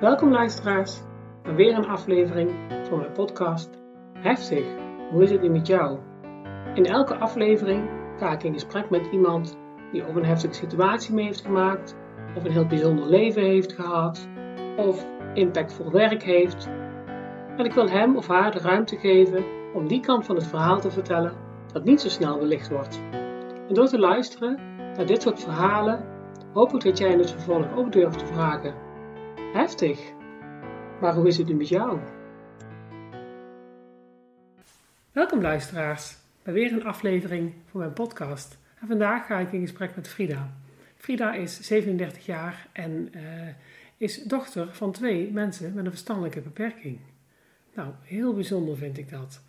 Welkom luisteraars bij weer een aflevering van mijn podcast Heftig, hoe is het nu met jou? In elke aflevering ga ik in gesprek met iemand die of een heftige situatie mee heeft gemaakt, of een heel bijzonder leven heeft gehad, of impactvol werk heeft. En ik wil hem of haar de ruimte geven om die kant van het verhaal te vertellen dat niet zo snel belicht wordt. En door te luisteren naar dit soort verhalen hoop ik dat jij in het vervolg ook durft te vragen Heftig. Maar hoe is het nu met jou? Welkom luisteraars bij weer een aflevering van mijn podcast. En vandaag ga ik in gesprek met Frida. Frida is 37 jaar en uh, is dochter van twee mensen met een verstandelijke beperking. Nou, heel bijzonder vind ik dat.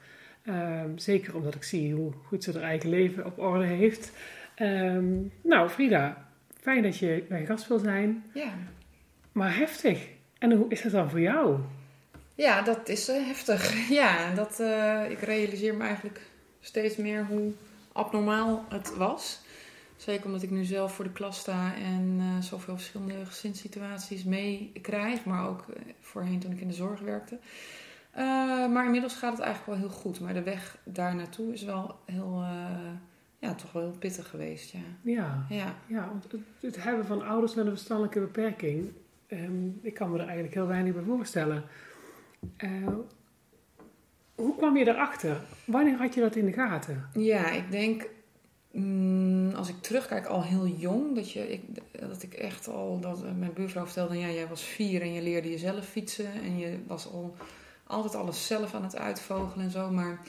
Uh, zeker omdat ik zie hoe goed ze haar eigen leven op orde heeft. Uh, nou, Frida, fijn dat je mijn gast wil zijn. Ja. Maar heftig. En hoe is dat dan voor jou? Ja, dat is uh, heftig. Ja, dat, uh, ik realiseer me eigenlijk steeds meer hoe abnormaal het was. Zeker omdat ik nu zelf voor de klas sta en uh, zoveel verschillende gezinssituaties meekrijg. Maar ook voorheen toen ik in de zorg werkte. maar inmiddels gaat het eigenlijk wel heel goed. Maar de weg daar naartoe is wel heel, ja, toch wel heel pittig geweest. Ja, ja, ja. ja want het, het hebben van ouders met een verstandelijke beperking Um, ik kan me er eigenlijk heel weinig bij voorstellen. Uh, hoe kwam je erachter? Wanneer had je dat in de gaten? Ja, ik denk, mm, als ik terugkijk, al heel jong. Dat, je, ik, dat ik echt al, dat mijn buurvrouw vertelde, ja, jij was vier en je leerde jezelf fietsen. En je was al altijd alles zelf aan het uitvogelen en zo. Maar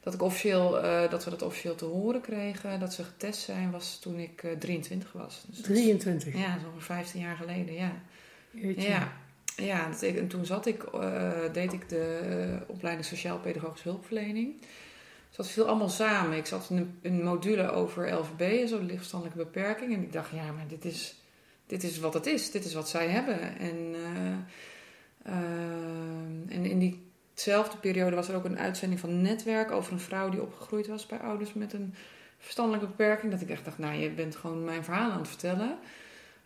dat, ik officieel, uh, dat we dat officieel te horen kregen, dat ze getest zijn, was toen ik uh, 23 was. Dus 23? Was, ja, zo'n 15 jaar geleden, ja. Ja, ja en toen zat ik, uh, deed ik de uh, opleiding Sociaal-Pedagogische Hulpverlening. Dus dat viel allemaal samen. Ik zat in een, een module over LVB, zo de lichtverstandelijke beperking. En ik dacht, ja, maar dit is, dit is wat het is. Dit is wat zij hebben. En, uh, en in diezelfde periode was er ook een uitzending van Netwerk over een vrouw die opgegroeid was bij ouders met een verstandelijke beperking. Dat ik echt dacht, nou, je bent gewoon mijn verhaal aan het vertellen.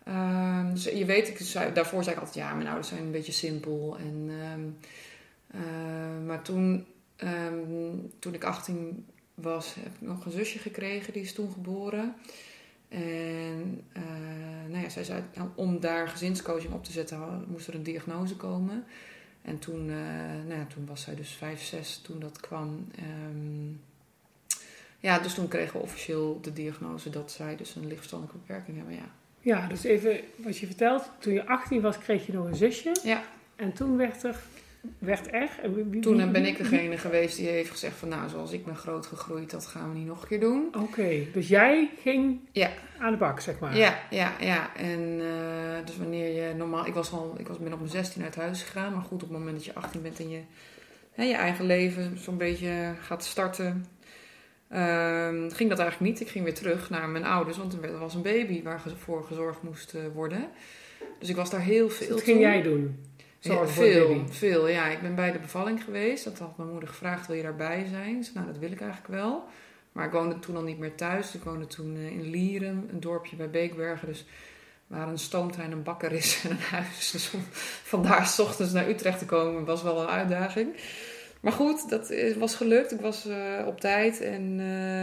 Um, dus je weet, ik, daarvoor zei ik altijd, ja, mijn ouders zijn een beetje simpel. En, um, uh, maar toen, um, toen ik 18 was, heb ik nog een zusje gekregen, die is toen geboren. En uh, nou ja, zij zei, nou, om daar gezinscoaching op te zetten, moest er een diagnose komen. En toen, uh, nou ja, toen was zij dus 5, 6 toen dat kwam. ja, dus toen kregen we officieel de diagnose dat zij dus een lichtverstandelijke beperking hebben, ja. Ja, dus even wat je vertelt. Toen je 18 was, kreeg je nog een zusje. Ja. En toen werd er, werd er wie, toen ben ik degene geweest die heeft gezegd van... nou, zoals ik ben groot gegroeid, dat gaan we niet nog een keer doen. Oké, dus jij ging ja. aan de bak, zeg maar. Ja, ja, ja. En uh, dus wanneer je normaal... Ik was al, ik was, ben op mijn 16 uit huis gegaan. Maar goed, op het moment dat je 18 bent en je, hè, je eigen leven zo'n beetje gaat starten... Um, ging dat eigenlijk niet. Ik ging weer terug naar mijn ouders, want er was een baby waarvoor gezorgd moest uh, worden. Dus ik was daar heel veel. Wat ging jij doen? Zorg veel, veel. Ja, ik ben bij de bevalling geweest. Dat had mijn moeder gevraagd: wil je daarbij zijn? Dus, nou, dat wil ik eigenlijk wel. Maar ik woonde toen al niet meer thuis. Ik woonde toen uh, in Lieren, een dorpje bij Beekbergen. Dus waar een stoomtrein, een bakker is en een huis. Dus om vandaar s ochtends naar Utrecht te komen was wel een uitdaging. Maar goed, dat was gelukt. Ik was uh, op tijd en uh,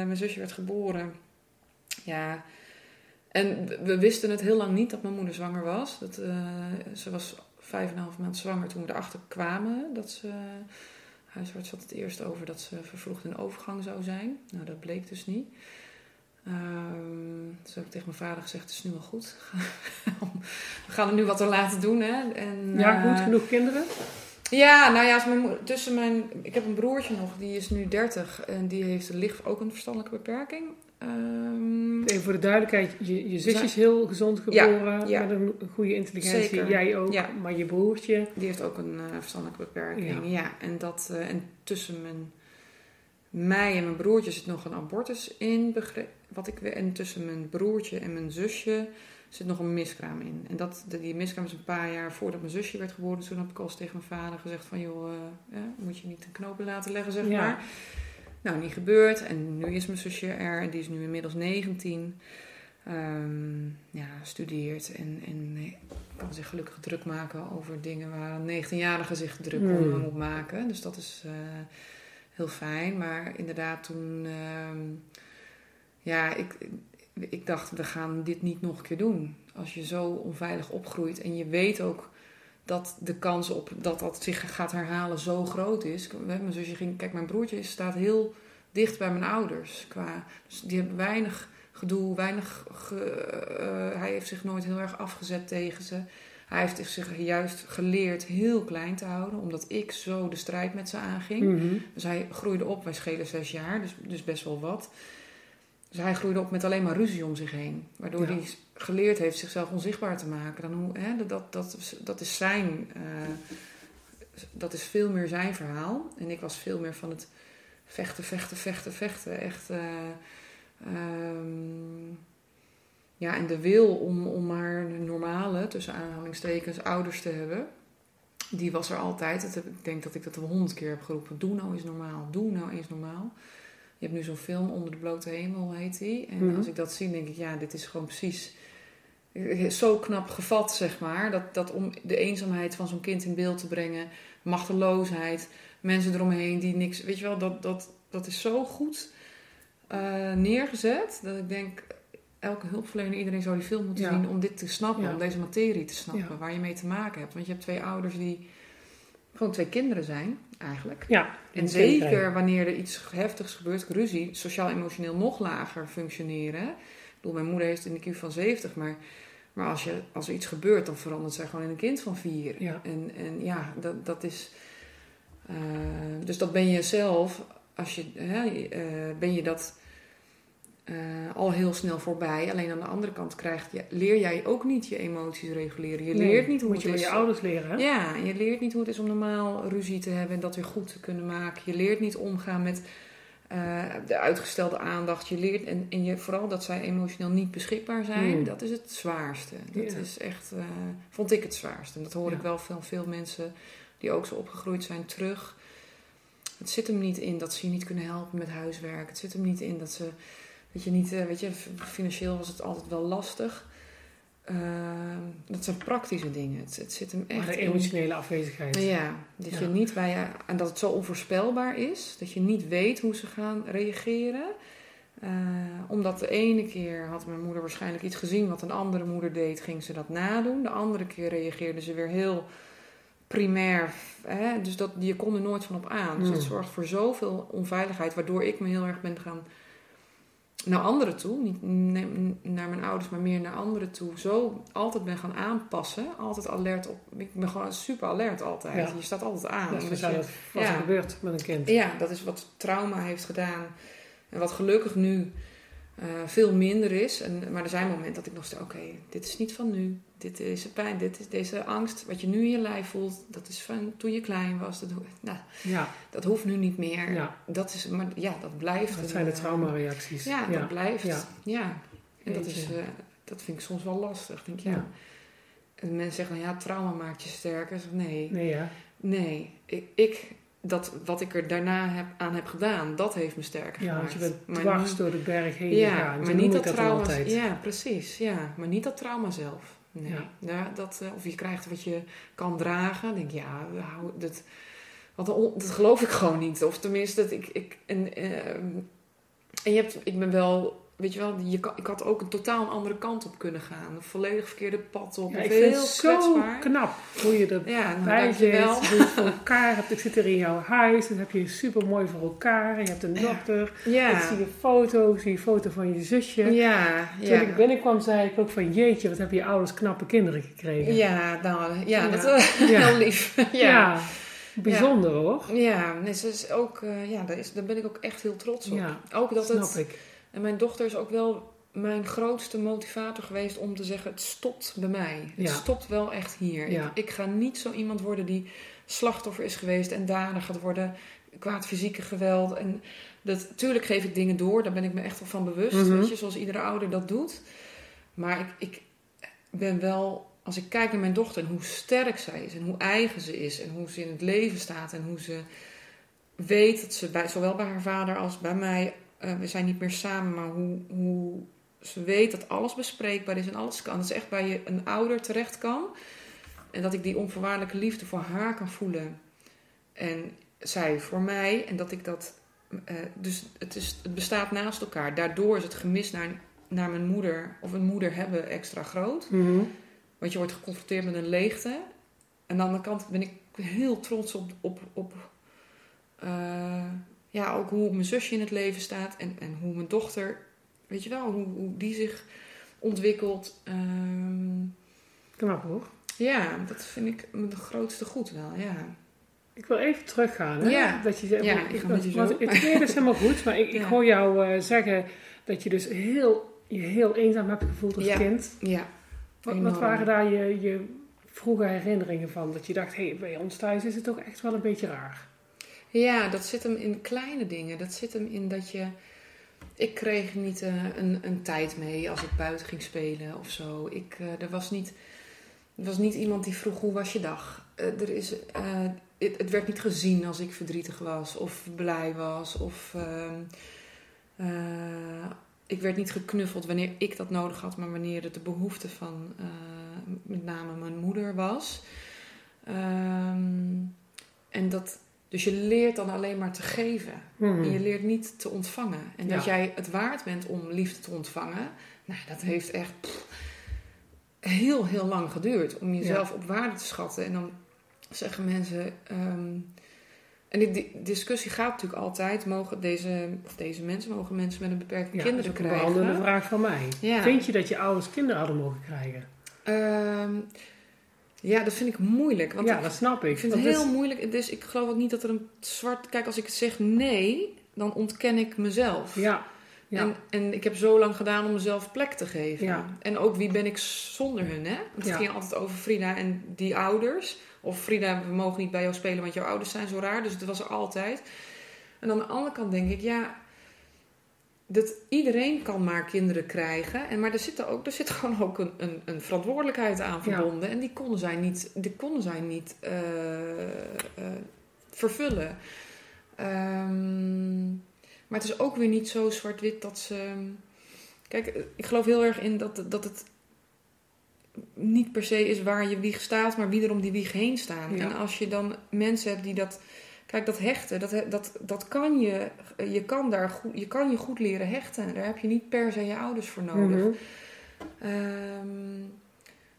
mijn zusje werd geboren. Ja, en we wisten het heel lang niet dat mijn moeder zwanger was. Dat, uh, ze was vijf en een half maand zwanger toen we erachter kwamen. Dat ze, huisarts had het eerst over dat ze vervroegd in overgang zou zijn. Nou, dat bleek dus niet. Um, dus heb ik tegen mijn vader gezegd, het is nu wel goed. we gaan er nu wat aan laten doen. Hè? En, ja, goed, genoeg kinderen? Ja, nou ja, mijn, tussen mijn, ik heb een broertje nog, die is nu 30 en die heeft licht ook een verstandelijke beperking. Um, Even voor de duidelijkheid, je, je zusje is heel gezond geboren, ja, met een goede intelligentie, Zeker. jij ook, ja. maar je broertje... Die heeft ook een uh, verstandelijke beperking, ja. En, dat, uh, en tussen mijn, mij en mijn broertje zit nog een abortus in, wat ik, en tussen mijn broertje en mijn zusje zit nog een miskraam in. En dat, die miskraam is een paar jaar voordat mijn zusje werd geboren. Toen heb ik al eens tegen mijn vader gezegd van... joh, uh, moet je niet een knopen laten leggen, zeg maar. Nou, niet gebeurd. En nu is mijn zusje er. En die is nu inmiddels 19. ehm, ja, studeert en, en kan zich gelukkig druk maken over dingen waar een 19-jarige zich druk om Hmm. moet maken. Dus dat is eh, heel fijn. Maar inderdaad, toen. ehm, ja, ik, ik dacht, we gaan dit niet nog een keer doen. Als je zo onveilig opgroeit en je weet ook dat de kans op dat dat zich gaat herhalen zo groot is. Mijn zusje ging, kijk, mijn broertje staat heel dicht bij mijn ouders. Qua, dus die hebben weinig gedoe, weinig. ge- eh, hij heeft zich nooit heel erg afgezet tegen ze. Hij heeft zich juist geleerd heel klein te houden, omdat ik zo de strijd met ze aanging. Mhm. Dus hij groeide op, wij schelen zes jaar, dus, dus best wel wat. Dus hij groeide op met alleen maar ruzie om zich heen. Waardoor Ja. hij geleerd heeft zichzelf onzichtbaar te maken. Dan hoe, hè, dat, dat, is- dat is zijn, eh, dat is veel meer zijn verhaal. En ik was veel meer van het vechten, vechten, vechten, vechten. Echt, eh, ehm, ja, en de wil om, om maar normale, tussen aanhalingstekens, ouders te hebben. Die was er altijd. Ik denk dat ik dat wel honderd keer heb geroepen. Doe nou eens normaal. Doe nou eens normaal. Je hebt nu zo'n film, Onder de blote hemel heet die. En Mhm. als ik dat zie, denk ik, ja, dit is gewoon precies zo knap gevat, zeg maar. Dat, dat om de eenzaamheid van zo'n kind in beeld te brengen, machteloosheid, mensen eromheen die niks. Weet je wel, dat, dat, dat is zo goed eh, neergezet. Dat ik denk, elke hulpverlener, iedereen zou die film moeten Ja. zien om dit te snappen, Ja. om deze materie te snappen, Ja. waar je mee te maken hebt. Want je hebt twee ouders die gewoon twee kinderen zijn, eigenlijk. Ja. En zeker wanneer er iets heftigs gebeurt, ruzie, sociaal-emotioneel nog lager functioneren. Ik bedoel, mijn moeder heeft een IQ van 70, maar, maar als, je, als er iets gebeurt, dan verandert zij gewoon in een kind van vier. Ja. En, en ja, dat, dat is. eh, dus dat ben je zelf, als je, hè, eh, ben je dat eh, al heel snel voorbij. Alleen aan de andere kant krijgt je, leer jij ook niet je emoties reguleren. Je Nee, leert niet hoe moet het je is. je ouders leren. Hè? Ja, je leert niet hoe het is om normaal ruzie te hebben en dat weer goed te kunnen maken. Je leert niet omgaan met eh, de uitgestelde aandacht. Je leert, en, en je, vooral dat zij emotioneel niet beschikbaar zijn, Hmm. dat is het zwaarste. Dat Ja. is echt, eh, vond ik het zwaarste. En dat hoor Ja. ik wel van veel mensen die ook zo opgegroeid zijn terug. Het zit hem niet in dat ze je niet kunnen helpen met huiswerk. Het zit hem niet in dat ze, weet je, niet, eh, weet je, financieel was het altijd wel lastig. Ehm, dat zijn praktische dingen. Het, het zit hem echt Maar de in- emotionele afwezigheid. ja, dat Ja. je niet bij je, en dat het zo onvoorspelbaar is, dat je niet weet hoe ze gaan reageren. Eh, omdat de ene keer had mijn moeder waarschijnlijk iets gezien wat een andere moeder deed, ging ze dat nadoen. De andere keer reageerde ze weer heel primair. Hè? Dus dat, je kon er nooit van op aan. Dus Hmm. dat zorgt voor zoveel onveiligheid, waardoor ik me heel erg ben gaan naar anderen toe. Niet naar mijn ouders, maar meer naar anderen toe. Zo altijd ben gaan aanpassen. Altijd alert op. Ik ben gewoon super alert altijd. Ja. Je staat altijd aan. Dat is wat er gebeurt met een kind. ja, dat is wat trauma heeft gedaan. En wat gelukkig nu eh, veel minder is. En, maar er zijn momenten dat ik nog steeds, oké, dit is niet van nu. Dit is de pijn, dit is deze angst. Wat je nu in je lijf voelt, dat is van toen je klein was. Dat, nou, Ja, dat hoeft nu niet meer. ja. Dat is, maar ja, dat blijft. dat een, zijn de eh, traumareacties. Ja, dat blijft. Ja. Ja. En dat, is, eh, dat vind ik soms wel lastig. Denk, ja. Ja. En mensen zeggen, nou ja, trauma maakt je sterker. Zeg, nee, Nee, ja. Nee, ik, ik, dat wat ik er daarna heb, aan heb gedaan, dat heeft me sterker Ja, gemaakt. want je bent dwars door de berg heen ja, gegaan. Maar niet dat dan trauma. altijd. Ja, precies. Ja, maar niet dat trauma zelf. Nee. Ja. Ja, dat, eh, of je krijgt wat je kan dragen. Dan denk ik, ja, hou- dat, wat dat geloof ik gewoon niet. Of tenminste, dat ik. ik en, eh, en je hebt, ik ben wel. Weet je wel, je kan, ik had ook een totaal een andere kant op kunnen gaan. Een volledig verkeerde pad op. Ja, ik heel vind het zo knap hoe je er Ja, nou, bij zit, hoe je het voor elkaar hebt. Ik zit er in jouw huis, dat heb je super mooi voor elkaar. Je hebt een dokter. Ik Ja, zie je foto, ik zie je foto van je zusje. ja, Toen ja. ik binnenkwam, zei ik ook van jeetje, wat hebben je ouders knappe kinderen gekregen. Ja, nou, ja, Ja. dat is heel lief. Ja, bijzonder hoor. Ja, ze is ook, eh, ja daar, is, daar ben ik ook echt heel trots op. Ja, ook dat snap het, ik. En mijn dochter is ook wel mijn grootste motivator geweest om te zeggen: het stopt bij mij. Het Ja. stopt wel echt hier. Ja. Ik, ik ga niet zo iemand worden die slachtoffer is geweest en dader gaat worden, kwaad fysieke geweld. En dat, tuurlijk geef ik dingen door, daar ben ik me echt wel van bewust. Mhm. Weet je, zoals iedere ouder dat doet. Maar ik, ik ben wel, als ik kijk naar mijn dochter en hoe sterk zij is en hoe eigen ze is en hoe ze in het leven staat en hoe ze weet dat ze bij, zowel bij haar vader als bij mij, eh, we zijn niet meer samen, maar hoe, hoe ze weet dat alles bespreekbaar is en alles kan. Dat is echt waar je een ouder terecht kan. En dat ik die onvoorwaardelijke liefde voor haar kan voelen. En zij voor mij. En dat ik dat. Uh, dus het, is, het bestaat naast elkaar. Daardoor is het gemis naar, naar mijn moeder of een moeder hebben extra groot. Mm Want je wordt geconfronteerd met een leegte. En aan de andere kant ben ik heel trots op, op, op uh, ja, ook hoe mijn zusje in het leven staat en, en hoe mijn dochter, weet je wel, hoe, hoe die zich ontwikkelt. Um, Knap hoor. Ja, dat vind ik mijn grootste goed wel, ja. Ik wil even teruggaan. Hè? Ja, dat je zegt, ja, ik, ga je. Het tweede is helemaal goed, maar ik, ik hoor jou uh, zeggen dat je dus heel, je heel eenzaam hebt gevoeld als ja. kind. Ja. Wat, wat, waren daar je, je vroege herinneringen van? Dat je dacht, hé, hey, bij ons thuis is het toch echt wel een beetje raar. Ja, dat zit hem in kleine dingen. Dat zit hem in dat je. Ik kreeg niet uh, een, een tijd mee als ik buiten ging spelen of zo. Ik, uh, er, was niet, was niet iemand die vroeg hoe was je dag. Uh, er is, het, het, werd niet gezien als ik verdrietig was of blij was. Of, ehm, ik werd niet geknuffeld wanneer ik dat nodig had, maar wanneer het de behoefte van met name mijn moeder was. Um, en dat, dus je leert dan alleen maar te geven. Hmm. En je leert niet te ontvangen. En ja. dat jij het waard bent om liefde te ontvangen, nou, dat heeft echt pff, heel, heel lang geduurd. Om jezelf ja. op waarde te schatten. En dan zeggen mensen. Um, en die, die, discussie gaat natuurlijk altijd: mogen deze, of deze mensen, mogen mensen met een beperking ja, kinderen dat is krijgen? een vraag van mij. Vind je dat je ouders kinderen hadden mogen krijgen? Um, ja, dat vind ik moeilijk. Want ja, dat snap ik. Ik vind het heel is... moeilijk. Dus ik geloof ook niet dat er een zwart... Kijk, als ik het zeg nee, dan ontken ik mezelf. Ja. ja. En, en ik heb zo lang gedaan om mezelf plek te geven. Ja. En ook wie ben ik zonder hun, hè? Want het ja. ging altijd over Frida en die ouders. Of Frida, we mogen niet bij jou spelen, want jouw ouders zijn zo raar. Dus het was er altijd. En aan de andere kant denk ik, ja dat iedereen kan maar kinderen krijgen. En, maar er zit, er ook, er zit gewoon ook een, een, een verantwoordelijkheid aan verbonden. Ja. En die konden zij niet, die konden zij niet uh, uh, vervullen. Um, maar het is ook weer niet zo zwart-wit dat ze. Kijk, ik geloof heel erg in dat, dat het niet per se is waar je wieg staat, maar wie er om die wieg heen staan. Ja. En als je dan mensen hebt die dat Kijk, dat hechten, dat, dat, dat kan je, je kan daar goed, je kan je goed leren hechten. Daar heb je niet per se je ouders voor nodig. Mhm. Mm -hmm. um,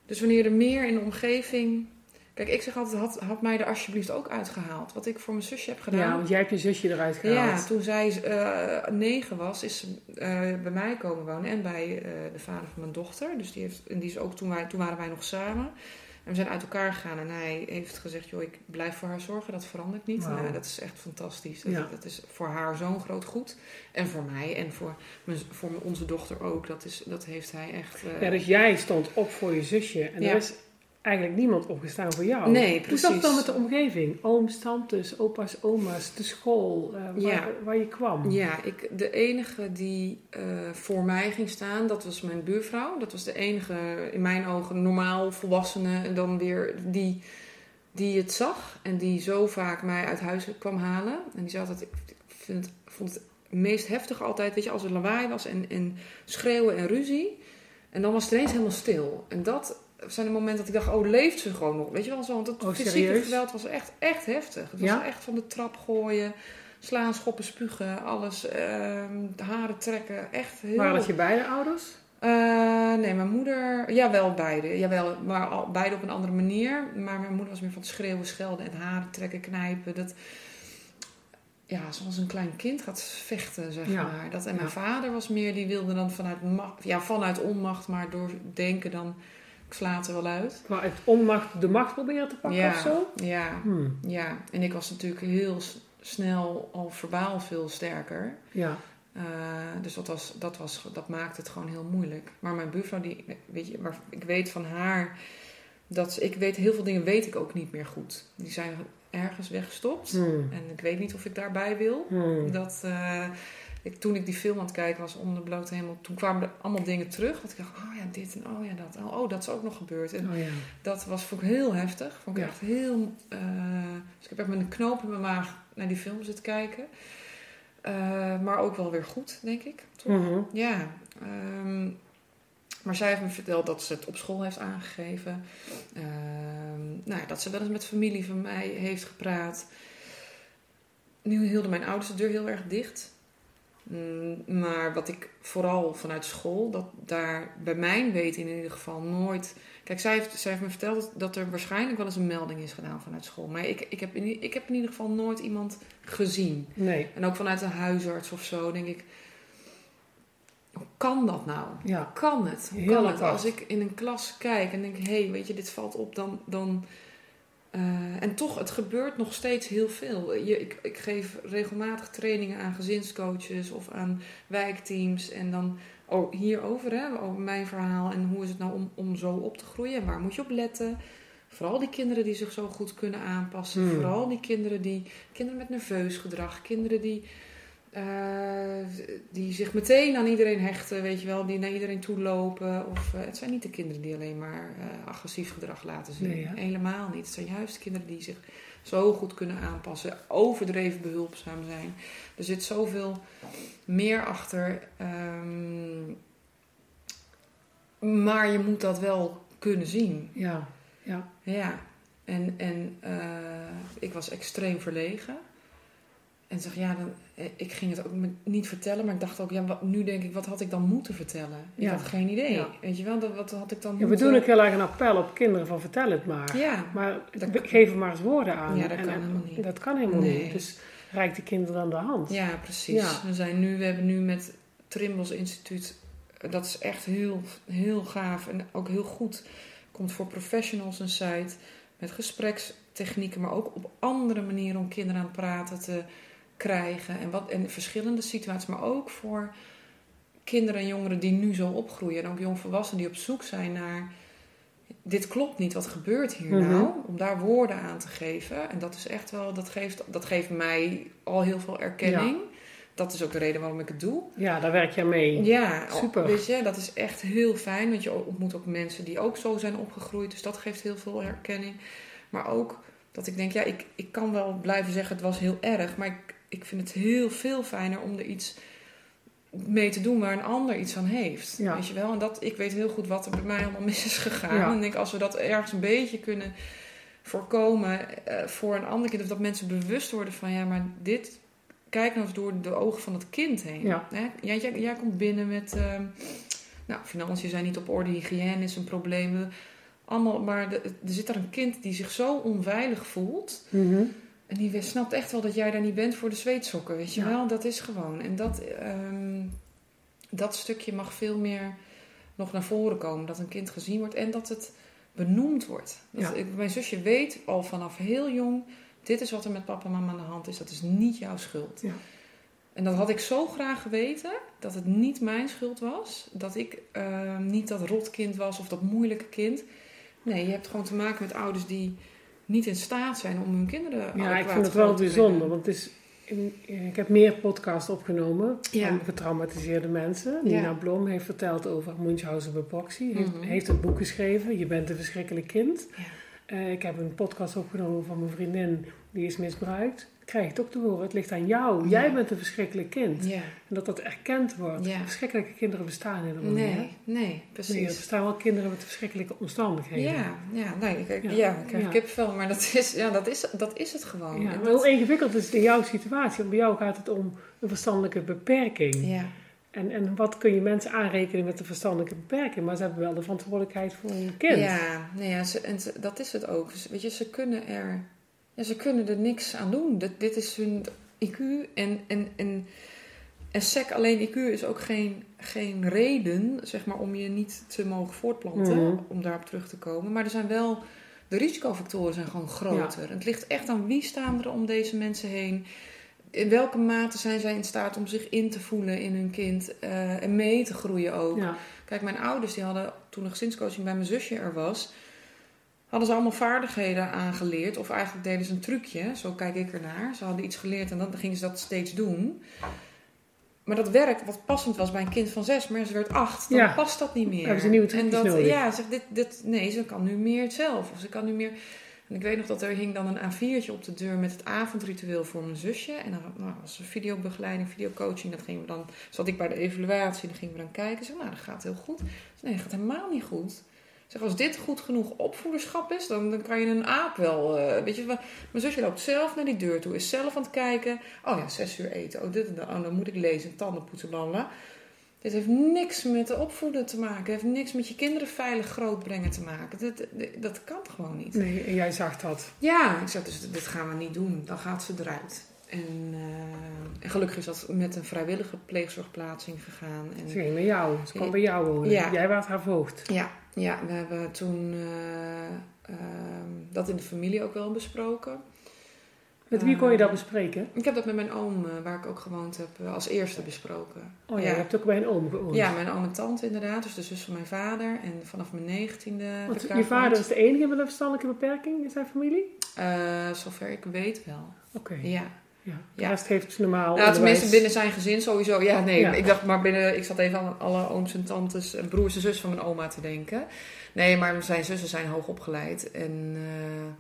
dus wanneer er meer in de omgeving. Kijk, ik zeg altijd, had, had mij er alsjeblieft ook uitgehaald. Wat ik voor mijn zusje heb gedaan. Ja, want jij hebt je zusje eruit gehaald. Ja, toen zij uh, negen was, is ze uh, bij mij komen wonen. En bij uh, de vader van mijn dochter. Dus die, heeft, en die is ook, toen, wij, toen waren wij nog samen. En we zijn uit elkaar gegaan en hij heeft gezegd: joh, ik blijf voor haar zorgen, dat verandert niet. Wow. Nou, dat is echt fantastisch. Dat, Ja. dat is voor haar zo'n groot goed. En voor mij en voor, voor onze dochter ook. Dat, is, dat heeft hij echt. eh, Ja, dus jij stond op voor je zusje en Ja. is eigenlijk niemand opgestaan voor jou. Nee, Hoe precies. zat het dan met de omgeving? Ooms, tantes, opa's, oma's, de school, eh, waar, Ja. waar je kwam? Ja, ik, de enige die eh, voor mij ging staan, dat was mijn buurvrouw. Dat was de enige, in mijn ogen, normaal volwassene. En dan weer die, die het zag en die zo vaak mij uit huis kwam halen. En die zei altijd, ik vind het, vond het meest heftig altijd, weet je, als er lawaai was en, en schreeuwen en ruzie. En dan was het ineens helemaal stil. En dat zijn de momenten dat ik dacht, oh, leeft ze gewoon nog? Weet je wel, zo, want het Oh, fysieke geweld was echt, echt heftig. Het was Ja? echt van de trap gooien, slaan, schoppen, spugen, alles, ehm, de haren trekken, echt heel... Waren dat je beide ouders? Eh, nee, mijn moeder, jawel, beide. Jawel, maar al, beide op een andere manier. Maar mijn moeder was meer van het schreeuwen, schelden en haren trekken, knijpen. Dat, ja, zoals een klein kind gaat vechten, zeg Ja. maar. Dat, en mijn Ja. vader was meer, die wilde dan vanuit, ja, vanuit onmacht, maar door denken dan, ik sla het er wel uit. Maar uit onmacht de macht proberen te pakken ja, of zo? Ja, Hmm. ja. En ik was natuurlijk heel snel al verbaal veel sterker. Ja. Uh, dus dat, was, dat, was, dat maakte het gewoon heel moeilijk. Maar mijn buurvrouw, die, weet je, maar ik weet van haar dat ze, ik weet heel veel dingen weet ik ook niet meer goed. Die zijn ergens weggestopt. Hmm. En ik weet niet of ik daarbij wil. Hmm. Dat, uh, ik, toen ik die film aan het kijken was onder de blote hemel, toen kwamen er allemaal dingen terug. Dat ik dacht, oh ja, dit en oh ja, dat. Oh, dat is ook nog gebeurd. En Oh ja. dat was vond ik heel heftig. Vond ik Ja. echt heel. Uh, dus ik heb echt met een knoop in mijn maag naar die film zitten kijken. Eh, maar ook wel weer goed, denk ik. Toch? Mhm. Ja. ehm, maar zij heeft me verteld dat ze het op school heeft aangegeven. Ehm, nou dat ze wel eens met familie van mij heeft gepraat. Nu hielden mijn ouders de deur heel erg dicht. Mm, maar wat ik vooral vanuit school, dat daar bij mijn weten in ieder geval nooit. Kijk, zij heeft, zij heeft me verteld dat, er waarschijnlijk wel eens een melding is gedaan vanuit school. Maar ik, ik, heb in, ik heb in ieder geval nooit iemand gezien. Nee. En ook vanuit een huisarts of zo, denk ik. Hoe kan dat nou? Ja. Hoe kan het? Hoe Heel kan het? Als ik in een klas kijk en denk, hé, hey, weet je, dit valt op, dan. dan eh, en toch, het gebeurt nog steeds heel veel. Je, ik, ik geef regelmatig trainingen aan gezinscoaches of aan wijkteams. En dan oh, hierover, hè, over mijn verhaal. En hoe is het nou om, om zo op te groeien? En waar moet je op letten? Vooral die kinderen die zich zo goed kunnen aanpassen. Hmm. Vooral die kinderen die. Kinderen met nerveus gedrag. Kinderen die. Eh, die zich meteen aan iedereen hechten, weet je wel, die naar iedereen toe lopen. Of, eh, het zijn niet de kinderen die alleen maar eh, agressief gedrag laten zien. Nee? Helemaal niet. Het zijn juist de kinderen die zich zo goed kunnen aanpassen, overdreven behulpzaam zijn. Er zit zoveel meer achter. ehm, maar je moet dat wel kunnen zien. Ja. Ja. Ja, en, en ik was extreem verlegen. En zeg, ja, dan, eh, ik ging het ook niet vertellen, maar ik dacht ook, ja, wat, nu denk ik, wat had ik dan moeten vertellen? Ik Ja. had geen idee. Ja. Weet je wel, dat, wat had ik dan Ja, we moeten... doen ook heel erg een appel op kinderen van vertel het maar. Ja, Maar Dat- geef er maar eens woorden aan. Ja, dat En- kan en- helemaal niet. Dat kan helemaal Nee. niet. Dus reik de kinderen dan de hand. ja, precies. We, zijn nu, we hebben nu met Trimbos Instituut, eh, dat is echt heel, heel gaaf en ook heel goed. Komt voor professionals een site met gesprekstechnieken, maar ook op andere manieren om kinderen aan het praten te krijgen. En, wat, en verschillende situaties, maar ook voor kinderen en jongeren die nu zo opgroeien. En ook jongvolwassenen die op zoek zijn naar. Dit klopt niet, wat gebeurt hier Mhm. nou? Om daar woorden aan te geven. En dat is echt wel, dat geeft, dat geeft mij al heel veel erkenning. Dat is ook de reden waarom ik het doe. Ja, daar werk jij mee. Ja, Super. Weet je, dat is echt heel fijn. Want je ontmoet ook mensen die ook zo zijn opgegroeid. Dus dat geeft heel veel herkenning. Maar ook dat ik denk, ja, ik, ik kan wel blijven zeggen het was heel erg. Maar ik, ik vind het heel veel fijner om er iets mee te doen waar een ander iets aan heeft. Ja. Weet je wel? En dat, ik weet heel goed wat er bij mij allemaal mis is gegaan. Ja. En ik denk, als we dat ergens een beetje kunnen voorkomen eh, voor een ander kind. Of dat mensen bewust worden van, ja, maar dit... Kijk nou eens door de ogen van het kind heen. Ja. Hè? Jij, jij, jij komt binnen met... ehm, nou, financiën zijn niet op orde, hygiëne is een probleem. Allemaal, maar er zit daar een kind die zich zo onveilig voelt. Mhm. En die snapt echt wel dat jij daar niet bent voor de zweetsokken, weet je Ja. wel? Dat is gewoon. En dat, ehm, dat stukje mag veel meer nog naar voren komen. Dat een kind gezien wordt en dat het benoemd wordt. Dat, Ja. ik- mijn zusje weet al vanaf heel jong... dit is wat er met papa en mama aan de hand is. Dat is niet jouw schuld. Ja. En dat had ik zo graag geweten. Dat het niet mijn schuld was. Dat ik ehm, niet dat rotkind was of dat moeilijke kind. Nee, je hebt gewoon te maken met ouders die niet in staat zijn om hun kinderen Ja, ik vind het wel bijzonder. Want het is, in- ik heb meer podcasts opgenomen Ja. van getraumatiseerde mensen. Ja. Nina Blom heeft verteld over Munchausen bij Proxy. Heeft, Mhm. heeft een boek geschreven, Je bent een verschrikkelijk kind. Ja. Eh, ik heb een podcast opgenomen van mijn vriendin, die is misbruikt. Krijg je het ook te horen, het ligt aan jou. Ja. Jij bent een verschrikkelijk kind. Ja, En dat dat erkend wordt. Ja. Verschrikkelijke kinderen bestaan helemaal niet. nee, nee, Nee, er precies. bestaan wel kinderen met verschrikkelijke omstandigheden. Ja, ja, nee, ik, ik- Ja. ja, ik krijg kipvel, maar dat is, ja, dat, is, dat is het gewoon. Ja, maar hoe ingewikkeld is het in jouw situatie? Want bij jou gaat het om een verstandelijke beperking. ja, En, en wat kun je mensen aanrekenen met een verstandelijke beperking? Maar ze hebben wel de verantwoordelijkheid voor een kind. ja, nee, ja ze, en ze- dat is het ook. Weet je, ze kunnen er, ja, ze kunnen er niks aan doen. Dit, dit is hun IQ en, en, en, en SEC alleen IQ is ook geen, geen reden, zeg maar, om je niet te mogen voortplanten, Mhm. om daarop terug te komen. Maar er zijn wel, de risicofactoren zijn gewoon groter. Het ligt echt aan wie staan er om deze mensen heen. In welke mate zijn zij in staat om zich in te voelen in hun kind eh, en mee te groeien ook. Ja. Kijk, mijn ouders die hadden toen een gezinscoaching bij mijn zusje er was, hadden ze allemaal vaardigheden aangeleerd. Of eigenlijk deden ze een trucje, zo kijk ik ernaar. Ze hadden iets geleerd en dan gingen ze dat steeds doen. Maar dat werk, wat passend was bij een kind van zes, maar ze werd acht, dan Ja. past dat niet meer. Hebben ze nieuwe en dat, nodig. Ja, zegt dit, dit, nee, ze kan nu meer zelf. Of ze kan nu meer. En ik weet nog dat er hing dan een A4'tje op de deur met het avondritueel voor mijn zusje. En dan nou, was er videobegeleiding, videocoaching. Dat gingen we dan, zat ik bij de evaluatie, dan gingen we dan kijken. Zeg, nou, dat gaat heel goed. nee, dat gaat helemaal niet goed. Zeg, als dit goed genoeg opvoederschap is, dan, dan kan je een aap wel. Uh, weet je, mijn zusje loopt zelf naar die deur toe, is zelf aan het kijken. Oh ja, zes uur eten. Oh, dit en dat. Oh, dan moet ik lezen, tanden poetsen. Dit heeft niks met de opvoeden te maken. Het heeft niks met je kinderen veilig grootbrengen te maken. Dat, dat, kan gewoon niet. Nee, en jij zag dat? Ja, ik zei dus dit gaan we niet doen. Dan gaat ze eruit. En, uh, en, gelukkig is dat met een vrijwillige pleegzorgplaatsing gegaan. En, ze ging bij jou. Ze kwam bij jou wonen. Ja. Jij was haar voogd. Ja, ja we hebben toen uh, uh, dat in de familie ook wel besproken. Met wie kon je dat bespreken? Ik heb dat met mijn oom, eh, waar ik ook gewoond heb, eh, als eerste besproken. Oh ja, je hebt ook bij een oom gewoond? Ja, mijn oom en tante inderdaad. Dus de zus van mijn vader. En vanaf mijn negentiende... Want je vader is de enige met een verstandelijke beperking in zijn familie? Uh, zover ik weet wel. Oké. Ja. Ja, de rest heeft normaal Nou, tenminste binnen zijn gezin sowieso. Ja, nee, ik dacht maar binnen... Ik zat even aan alle ooms en tantes en broers en zus van mijn oma te denken. Nee, maar zijn zussen zijn hoog opgeleid. En, uh,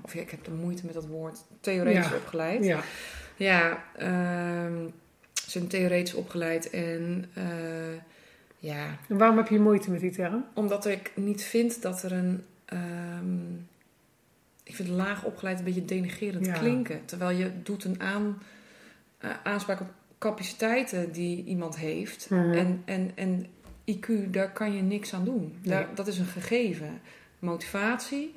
of ja, ik heb de moeite met dat woord. Theoretisch opgeleid. Ja. Ja, uh, ze zijn theoretisch opgeleid. En uh, ja... En waarom heb je moeite met die term? Omdat ik niet vind dat er een... Um, ik vind laag opgeleid een beetje denigerend klinken. Terwijl je doet een aan, uh, aanspraak op capaciteiten die iemand heeft. Mhm. En, en, en IQ, daar kan je niks aan doen. Daar, dat is een gegeven. Motivatie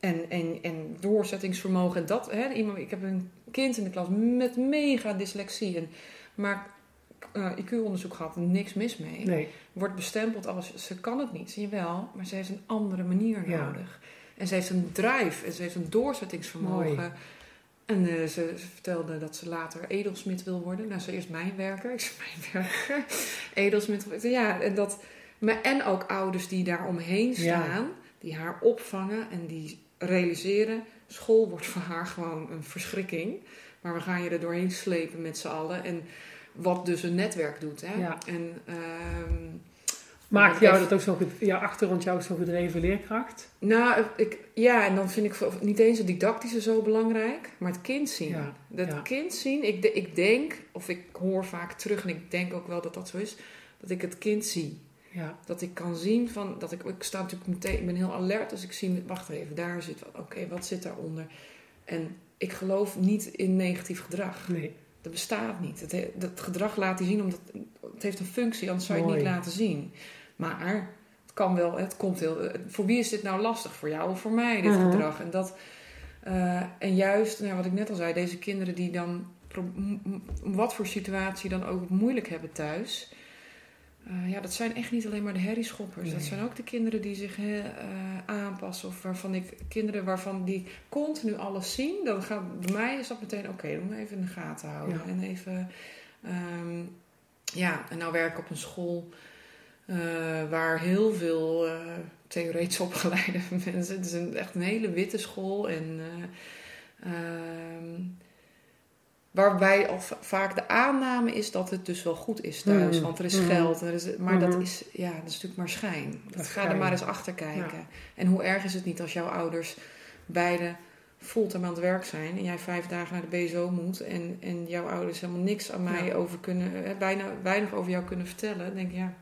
en, en, en doorzettingsvermogen. Dat, hè, iemand, ik heb een kind in de klas met mega dyslexie. En, maar uh, IQ-onderzoek gehad, niks mis mee. Nee. Wordt bestempeld als ze kan het niet, zie je wel, maar ze heeft een andere manier nodig. En ze heeft een drive en ze heeft een doorzettingsvermogen. Mooi. En uh, ze, ze, vertelde dat ze later edelsmid wil worden. Nou, ze eerst mijnwerker. Ik zei mijnwerker. edelsmid. Ja, en, dat, maar, en ook ouders die daar omheen staan. Die haar opvangen en die realiseren... School wordt voor haar gewoon een verschrikking. Maar we gaan je er doorheen slepen met z'n allen. En wat dus een netwerk doet. Hè? Ja. En... Uh, Maakt jou dat ook zo, jouw achtergrond jou zo'n gedreven leerkracht? Nou, ik, ja, en dan vind ik niet eens het didactische zo belangrijk, maar het kind zien. Ja, dat ja. kind zien, ik, ik denk, of ik hoor vaak terug en ik denk ook wel dat dat zo is, dat ik het kind zie. Ja. Dat ik kan zien van, dat ik, ik sta natuurlijk meteen, ik ben heel alert, dus ik zie, wacht even, daar zit wat, oké, wat zit daaronder? En ik geloof niet in negatief gedrag. Nee. Dat bestaat niet. Het, dat gedrag laat hij zien omdat het heeft een functie, anders zou je het niet laten zien. Maar het kan wel, het komt heel. Voor wie is dit nou lastig? Voor jou of voor mij, dit Mhm. gedrag? En, dat, uh, en juist, nou, wat ik net al zei, deze kinderen die dan, wat voor situatie dan ook moeilijk hebben thuis. Uh, ja, dat zijn echt niet alleen maar de herrieschoppers. Nee. Dat zijn ook de kinderen die zich uh, aanpassen. Of waarvan ik, kinderen waarvan die continu alles zien. Dan gaat, bij mij is dat meteen, oké, okay, dan moet even in de gaten houden. Ja. En even, um, ja, en nou werk ik op een school uh, waar heel veel uh, theoretisch opgeleide mensen. Het is een, echt een hele witte school. En uh, waarbij al vaak de aanname is dat het dus wel goed is thuis. Mm. Want er is mm. geld. Er is, maar mm. dat, is, ja, dat is natuurlijk maar schijn. Dat ga er maar eens achter kijken. Ja. En hoe erg is het niet als jouw ouders beide fulltime aan het werk zijn en jij vijf dagen naar de BSO moet en, en jouw ouders helemaal niks aan mij ja. over kunnen, bijna weinig over jou kunnen vertellen, dan denk je ja,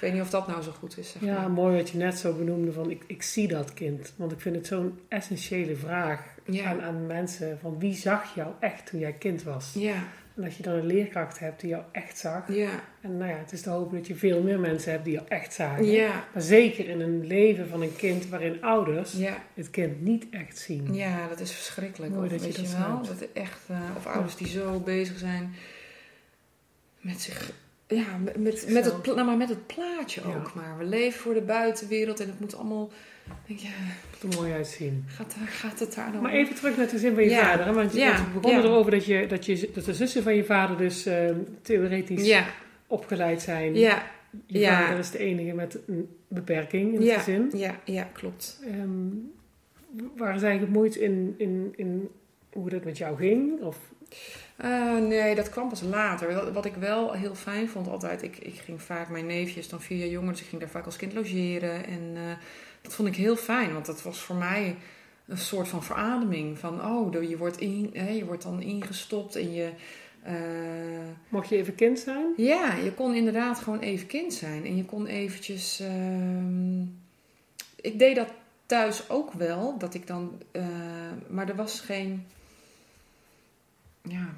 ik weet niet of dat nou zo goed is. Zeg ja, maar. mooi wat je net zo benoemde van ik, ik zie dat kind. Want ik vind het zo'n essentiële vraag ja. aan, aan mensen van wie zag jou echt toen jij kind was? Ja. En als je dan een leerkracht hebt die jou echt zag. Ja. En nou ja, het is te hopen dat je veel meer mensen hebt die jou echt zagen. Ja. Maar zeker in een leven van een kind waarin ouders ja. het kind niet echt zien. Ja, dat is verschrikkelijk. Mooi of, dat je weet dat je wel? hebt. Dat echt, uh, of ouders die zo bezig zijn met zich ja, met, met, het, nou, maar met het plaatje Ja. ook maar. We leven voor de buitenwereld en het moet allemaal... Denk je, er mooi uitzien. Gaat, gaat het daar dan Maar even terug naar de zin van je Ja. vader. Hè? Want je Ja. we begonnen erover dat, je, dat, je, dat de zussen van je vader dus eh, theoretisch opgeleid zijn. ja, Je Ja. vader is de enige met een beperking in het gezin. ja, ja, klopt. Ehm, waren zij gemoeid in, in, in hoe dat met jou ging? Of, Uh, nee, dat kwam pas later. Wat, ik wel heel fijn vond altijd, ik, ik ging vaak, mijn neefjes dan vier jaar jonger, dus ik ging daar vaak als kind logeren. En uh, dat vond ik heel fijn, want dat was voor mij een soort van verademing. Van, oh, je wordt, in, hè, je wordt dan ingestopt en je... Uh, Mocht je even kind zijn? Ja, je kon inderdaad gewoon even kind zijn. En je kon eventjes... Uh, ik deed dat thuis ook wel, dat ik dan... Uh, maar er was geen... Ja...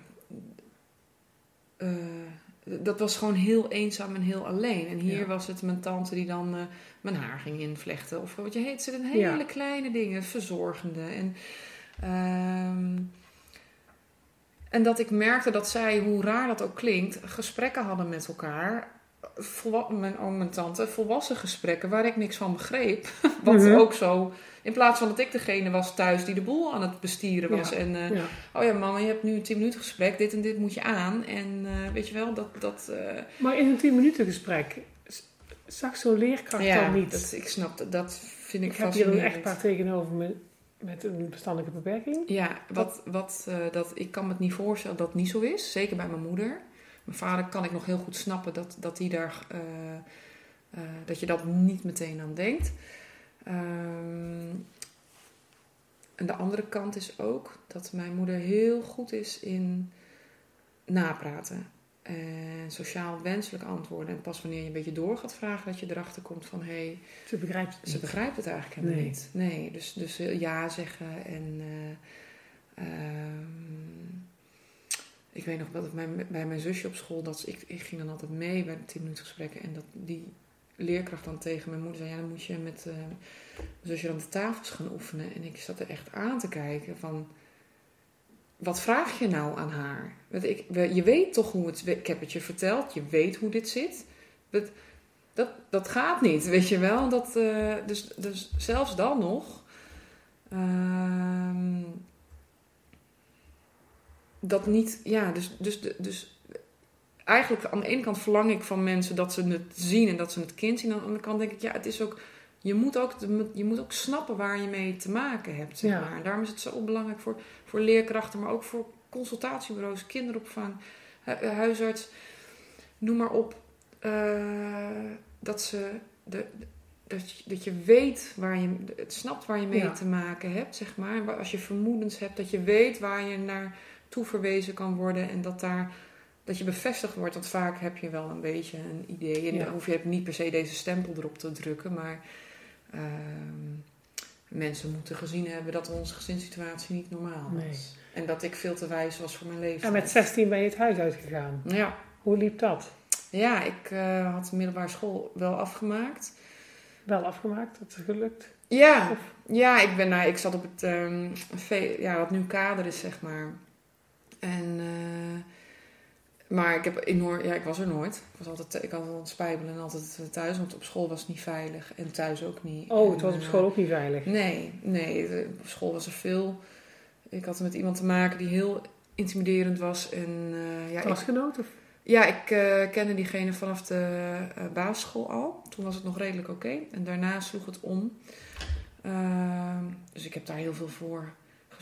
Uh, dat was gewoon heel eenzaam en heel alleen. En hier was het mijn tante die dan uh, mijn haar ging invlechten. Of wat je heet, ze hele ja. kleine dingen, verzorgende. En, uh, en dat ik merkte dat zij, hoe raar dat ook klinkt, gesprekken hadden met elkaar. Mijn oom en tante, volwassen gesprekken waar ik niks van begreep. Wat mm -hmm. ook zo in plaats van dat ik degene was thuis die de boel aan het bestieren was. Ja, en uh, ja. oh ja, mama, je hebt nu een 10 minuten gesprek. Dit en dit moet je aan. En uh, weet je wel, dat... dat uh... Maar in een 10 minuten gesprek zag zo'n leerkracht ja, dan niet? Dat, ik snap dat. Dat vind ik, ik heb hier een echtpaar tegenover me met een verstandelijke beperking. Ja, wat, wat, dat, ik kan me het niet voorstellen dat het niet zo is. Zeker bij mijn moeder. Mijn vader kan ik nog heel goed snappen dat, dat, die daar, dat je dat niet meteen aan denkt. Um, en de andere kant is ook dat mijn moeder heel goed is in napraten. En sociaal wenselijk antwoorden. En pas wanneer je een beetje door gaat vragen, dat je erachter komt van hé. Hey, ze begrijpt het, ze begrijpt het eigenlijk helemaal nee. niet. Nee, dus, dus ja zeggen. En uh, um, ik weet nog wel dat mijn, bij mijn zusje op school, dat ik, ik ging dan altijd mee bij de 10 minuten gesprekken. En dat die leerkracht dan tegen mijn moeder zei: Ja, dan moet je met uh, zusje aan de tafels gaan oefenen. En ik zat er echt aan te kijken van. Wat vraag je nou aan haar? Ik, je weet toch hoe het. Ik heb het je verteld, je weet hoe dit zit. Dat, dat, dat gaat niet, weet je wel. Dat, uh, dus, dus zelfs dan nog. Uh, dat niet, ja, dus, dus, dus eigenlijk aan de ene kant verlang ik van mensen dat ze het zien en dat ze het kind zien. Aan de andere kant denk ik, ja, het is ook. Je moet ook, je moet ook snappen waar je mee te maken hebt. Zeg maar. En daarom is het zo belangrijk voor, voor leerkrachten, maar ook voor consultatiebureaus, kinderopvang, huisarts, noem maar op. Uh, dat, ze de, dat, je, dat je weet waar je, het snapt waar je mee ja. te maken hebt, zeg maar. Als je vermoedens hebt, dat je weet waar je naar toe verwezen kan worden en dat daar dat je bevestigd wordt. Want vaak heb je wel een beetje een idee. En ja. dan hoef je niet per se deze stempel erop te drukken. Maar uh, mensen moeten gezien hebben dat onze gezinssituatie niet normaal was. Nee. En dat ik veel te wijs was voor mijn leven. En met 16 ben je het huis uitgegaan. Ja. Hoe liep dat? Ja, ik uh, had de middelbare school wel afgemaakt. Wel afgemaakt? Dat is gelukt? Ja, of? ja ik, ben, nou, ik zat op het, um, ja, wat nu kader is, zeg maar. En... Uh, maar ik, heb enorm, ja, ik was er nooit. Ik was altijd, ik had altijd spijbelen en altijd thuis, want op school was het niet veilig en thuis ook niet. Oh, en, het was op school ook niet veilig? Nee, nee. Op school was er veel. Ik had met iemand te maken die heel intimiderend was. En, uh, ja, Klasgenoot? Of? Ja, ik uh, kende diegene vanaf de uh, basisschool al. Toen was het nog redelijk oké. Okay. En daarna sloeg het om. Ehm, dus ik heb daar heel veel voor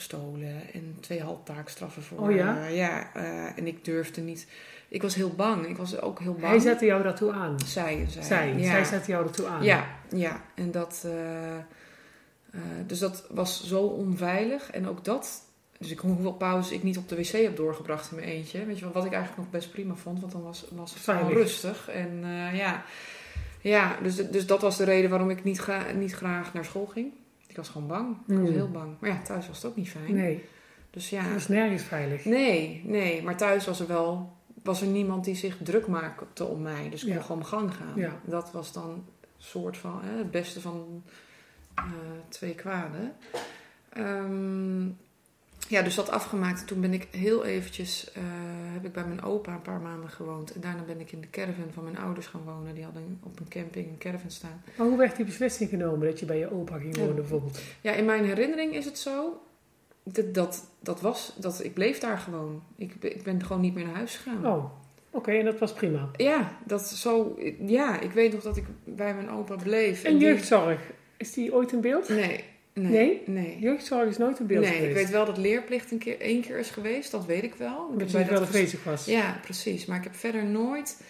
gestolen en twee halftaakstraffen voor. Oh ja? Uh, ja, uh, en ik durfde niet. Ik was heel bang. Ik was ook heel bang. Hij zette jou daartoe aan? Zij, zij. Zij, ja. zij zette jou daartoe aan? Ja, ja. En dat... Uh, dus dat was zo onveilig. En ook dat... Dus ik hoeveel pauzes ik niet op de wc heb doorgebracht in mijn eentje. Weet je wel, wat ik eigenlijk nog best prima vond. Want dan was, was het gewoon rustig. En ja... Ja, dus, dus dat was de reden waarom ik niet, gra niet graag naar school ging. Was gewoon bang. Ik was heel bang. Maar ja, thuis was het ook niet fijn. Nee. Dus ja. Het was nergens veilig. Nee, nee. Maar thuis was er wel... Was er niemand die zich druk maakte om mij. Dus ik kon Ja. gewoon mijn gang gaan. Ja. Dat was dan soort van... Hè, het beste van eh, twee kwaden. Ehm, ja, dus dat afgemaakt. En toen ben ik heel eventjes... eh, heb ik bij mijn opa een paar maanden gewoond. En daarna ben ik in de caravan van mijn ouders gaan wonen. Die hadden op een camping een caravan staan. Maar hoe werd die beslissing genomen dat je bij je opa ging wonen Ja. bijvoorbeeld? Ja, in mijn herinnering is het zo. Dat, dat, dat was, dat ik bleef daar gewoon. Ik, ik ben gewoon niet meer naar huis gegaan. Oh, oké, en dat was prima. Ja, dat zo. Ja, ik weet nog dat ik bij mijn opa bleef. En jeugdzorg, is die ooit in beeld? Nee, nee. Nee? Nee. Jeugdzorg is nooit in beeld Nee, ik weet wel dat leerplicht een keer, één keer is geweest. Dat weet ik wel. Dat je wel dat bezig was. Ja, precies. Maar ik heb verder nooit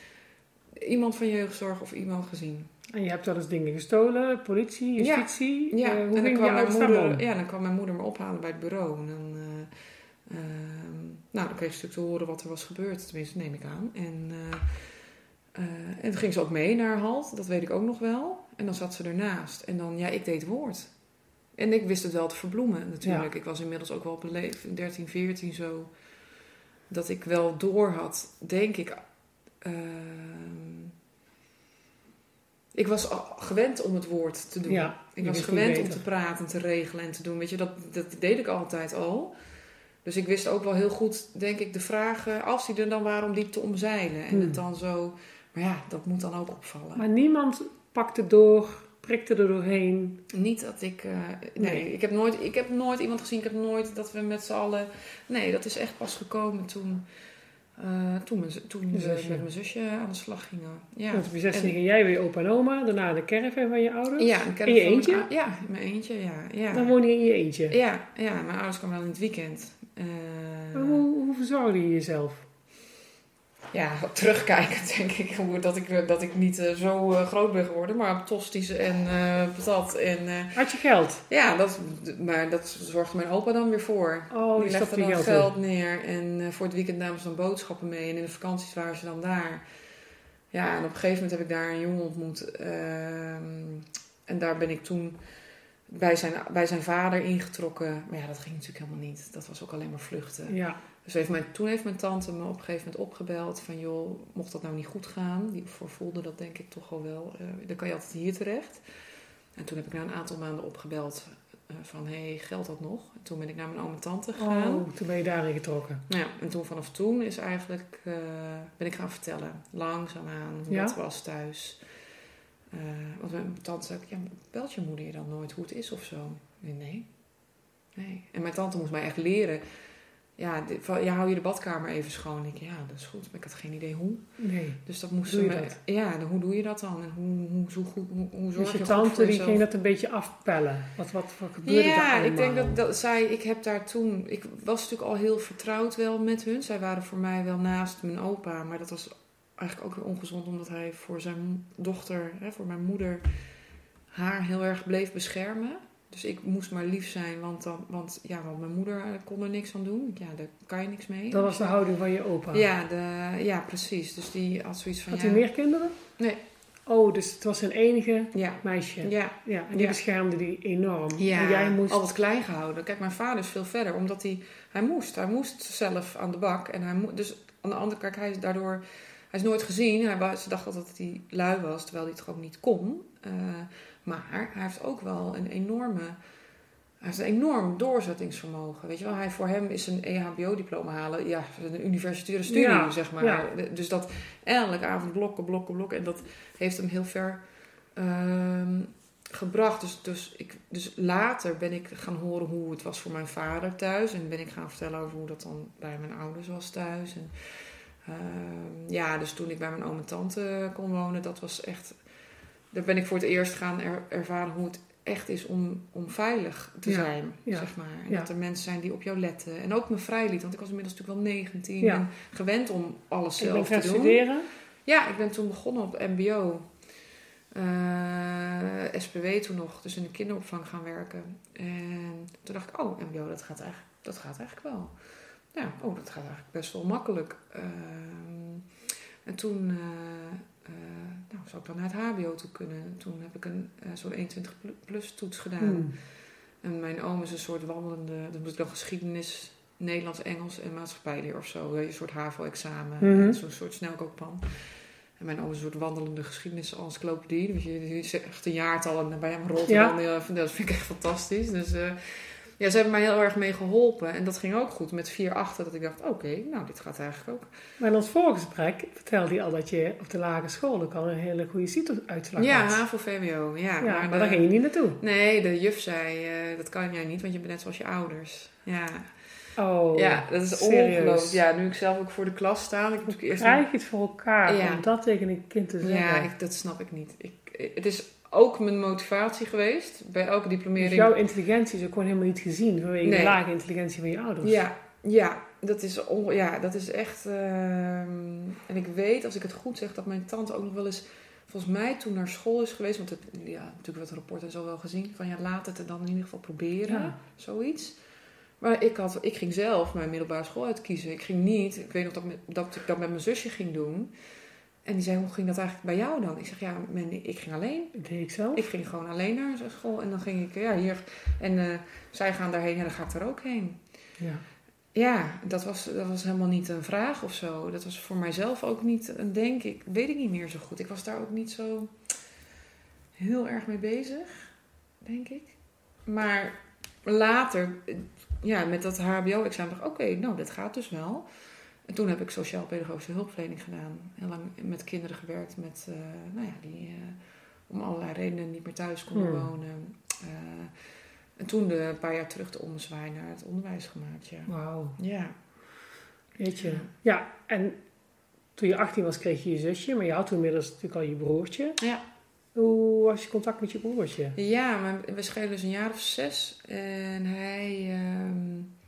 iemand van jeugdzorg of iemand gezien. En je hebt wel eens dingen gestolen, politie, justitie. Ja, Uh, hoe en dan kwam, mijn moeder, ja, dan kwam mijn moeder me ophalen bij het bureau. En dan, eh, ehm, nou, dan kreeg ze natuurlijk te horen wat er was gebeurd. Tenminste, neem ik aan. En, eh, eh, en toen ging ze ook mee naar halt. Dat weet ik ook nog wel. En dan zat ze ernaast. En dan, ja, ik deed woord. En ik wist het wel te verbloemen natuurlijk. Ik was inmiddels ook wel op een leven, 13, 14 zo. Dat ik wel door had, denk ik. ehm, ik was gewend om het woord te doen. Ja, ik was gewend om te praten, te regelen en te doen. Weet je, dat, dat deed ik altijd al. Dus ik wist ook wel heel goed, denk ik, de vragen, als die er dan waren, om die te omzeilen. En Hmm. het dan zo... Maar ja, dat moet dan ook opvallen. Maar niemand pakte door, prikte er doorheen. Niet dat ik. eh, nee, Nee. Ik, heb nooit, ik heb nooit iemand gezien. Ik heb nooit dat we met z'n allen. Nee, dat is echt pas gekomen toen. eh, toen, mijn, toen we zusje. met mijn zusje aan de slag gingen. Ja. Want op je 16 En- ging jij weer opa en oma, daarna de caravan van je ouders. Ja, heb In je eentje? ja, in mijn eentje, ja. ja. Dan woon je in je eentje. ja, ja, mijn ouders kwamen wel in het weekend. Eh, hoe, hoe verzorgde je jezelf? Ja, terugkijkend denk ik dat ik dat ik niet eh, zo eh, groot ben geworden. Maar op tosties en patat. En, Had je geld? ja, dat, maar dat zorgde mijn opa dan weer voor. Oh, Die die legde dan geld, neer en voor het weekend namen ze dan boodschappen mee. En in de vakanties waren ze dan daar. Ja, en op een gegeven moment heb ik daar een jongen ontmoet. ehm, en daar ben ik toen bij zijn, bij zijn vader ingetrokken. Maar ja, dat ging natuurlijk helemaal niet. Dat was ook alleen maar vluchten. Ja. Dus heeft mijn, toen heeft mijn tante me op een gegeven moment opgebeld. Van joh, mocht dat nou niet goed gaan. Die voelde dat denk ik toch al wel. eh, dan kan je altijd hier terecht. En toen heb ik na een aantal maanden opgebeld. eh, van hé, hey, geldt dat nog? En toen ben ik naar mijn oom en tante gegaan. Oh, toen ben je daarin getrokken. Nou ja, en toen vanaf toen is eigenlijk, eh, ben ik gaan vertellen, langzaamaan, hoe Ja? dat was thuis. Want mijn tante zei, ja, belt je moeder je dan nooit hoe het is of zo? Nee, nee. nee. En mijn tante moest mij echt leren, ja, van, ja, hou je de badkamer even schoon. Ik, ja, dat is goed, maar ik had geen idee hoe. Nee. Dus dat moest Doe ze je me, dat? ja, dan, hoe doe je dat dan? En hoe, hoe, zo goed, hoe, hoe zorg Dus je je voor tante die jezelf? ging dat een beetje afpellen. Wat, wat, wat gebeurde er Ja, allemaal? ik denk dat, dat zij, ik heb daar toen, ik was natuurlijk al heel vertrouwd wel met hun. Zij waren voor mij wel naast mijn opa, maar dat was eigenlijk ook weer ongezond omdat hij voor zijn dochter, hè, voor mijn moeder, haar heel erg bleef beschermen. Dus ik moest maar lief zijn, want, dan, want, ja, want mijn moeder kon er niks aan doen. Ja, daar kan je niks mee. Dat was de houding van je opa. ja, de, ja, precies. Dus die had zoiets van, Had ja, hij meer kinderen? Nee. Oh, dus het was zijn enige ja, meisje. ja, Ja, en die Ja. beschermde die enorm. Ja, En jij moest... altijd klein gehouden. Kijk, mijn vader is veel verder, omdat hij, hij moest. Hij moest zelf aan de bak. En hij mo- dus aan de andere kant, hij is daardoor, hij is nooit gezien. Hij was, ze dacht altijd dat hij lui was, terwijl hij het gewoon niet kon. Eh, maar hij heeft ook wel een enorme, hij heeft een enorm doorzettingsvermogen. Weet je wel, hij, voor hem is een EHBO-diploma halen, ja, een universitaire studie, Ja, zeg maar. ja. Dus dat elke avond blokken, blokken, blokken. En dat heeft hem heel ver ehm, gebracht. Dus, dus, ik, dus later ben ik gaan horen hoe het was voor mijn vader thuis. En ben ik gaan vertellen over hoe dat dan bij mijn ouders was thuis. En, ehm, ja, dus toen ik bij mijn oom en tante kon wonen, dat was echt... Daar ben ik voor het eerst gaan er- ervaren hoe het echt is om, om veilig te Ja, zijn, ja, zeg maar. En ja. dat er mensen zijn die op jou letten. En ook me vrijliet, want ik was inmiddels natuurlijk wel 19 Ja. en gewend om alles Ik ben zelf te doen. studeren. Ja, ik ben toen begonnen op MBO. Eh, SPW toen nog, dus in de kinderopvang gaan werken. En toen dacht ik, oh, MBO, dat gaat eigenlijk, dat gaat eigenlijk wel. Ja, oh, dat gaat eigenlijk best wel makkelijk. Ehm, en toen eh, nou, zou ik dan naar het HBO toe kunnen. Toen heb ik een eh, zo'n 21 plu- plus toets gedaan. Hmm. En mijn oom is een soort wandelende, dan moet ik dan geschiedenis, Nederlands, Engels en maatschappijleer of zo. Een soort HAVO-examen, Mhm. zo'n soort snelkookpan. En mijn oom is een soort wandelende geschiedenis-encyclopedie. Dus je, je zegt een jaartal en bij hem rolt Ja. dan, eh, dat vind ik echt fantastisch. Dus eh, ja, ze hebben mij heel erg mee geholpen. En dat ging ook goed met vier achter, dat ik dacht, oké, nou, dit gaat eigenlijk ook. Maar in ons voorgesprek vertelde hij al dat je op de lagere school ook al een hele goede CITO-uitslag Ja, had. HAVO, VWO, ja. Ja, maar, de- daar ging je niet naartoe. Nee, de juf zei, eh, dat kan jij niet, want je bent net zoals je ouders. Ja, Oh, ja dat is ongelooflijk. Ja, nu ik zelf ook voor de klas sta. Ik natuurlijk eerst Krijg je het voor elkaar Ja. om dat tegen een kind te zeggen? Ja, ik, dat snap ik niet. Ik, het is ook mijn motivatie geweest bij elke dus diplomering. jouw intelligentie is ook gewoon helemaal niet gezien vanwege de Nee. lage intelligentie van je ouders. Ja, ja, dat is, on, ja, dat is echt. ehm, en ik weet, als ik het goed zeg, dat mijn tante ook nog wel eens volgens mij toen naar school is geweest, want het, ja, natuurlijk wat rapport en zo wel gezien, van ja, laat het er dan in ieder geval proberen, zoiets. Maar ik, had, ik ging zelf mijn middelbare school uitkiezen. Ik ging niet, ik weet nog dat, dat ik dat met mijn zusje ging doen. En die zei, hoe ging dat eigenlijk bij jou dan? Ik zeg, ja, ik ging alleen. Dat deed ik zelf? Ik ging gewoon alleen naar school. En dan ging ik, ja, hier. En uh, zij gaan daarheen en dan ga ik er ook heen. Ja. Ja, dat was, dat was helemaal niet een vraag of zo. Dat was voor mijzelf ook niet een denk. Ik weet ik niet meer zo goed. Ik was daar ook niet zo heel erg mee bezig, denk ik. Maar later, ja, met dat HBO-examen dacht ik, oké, nou, dat gaat dus wel. En toen heb ik sociaal-pedagogische hulpverlening gedaan. Heel lang met kinderen gewerkt met, uh, nou ja, die uh, om allerlei redenen niet meer thuis konden hmm. wonen. Uh, en toen de, een paar jaar terug de ommezwaai naar het onderwijs gemaakt, ja. Wauw. Ja. Weet je. Ja, en toen je 18 was kreeg je je zusje, maar je had toen inmiddels natuurlijk al je broertje. Ja. Hoe was je contact met je broertje? Ja, maar we schelen dus een jaar of zes. En hij... Um,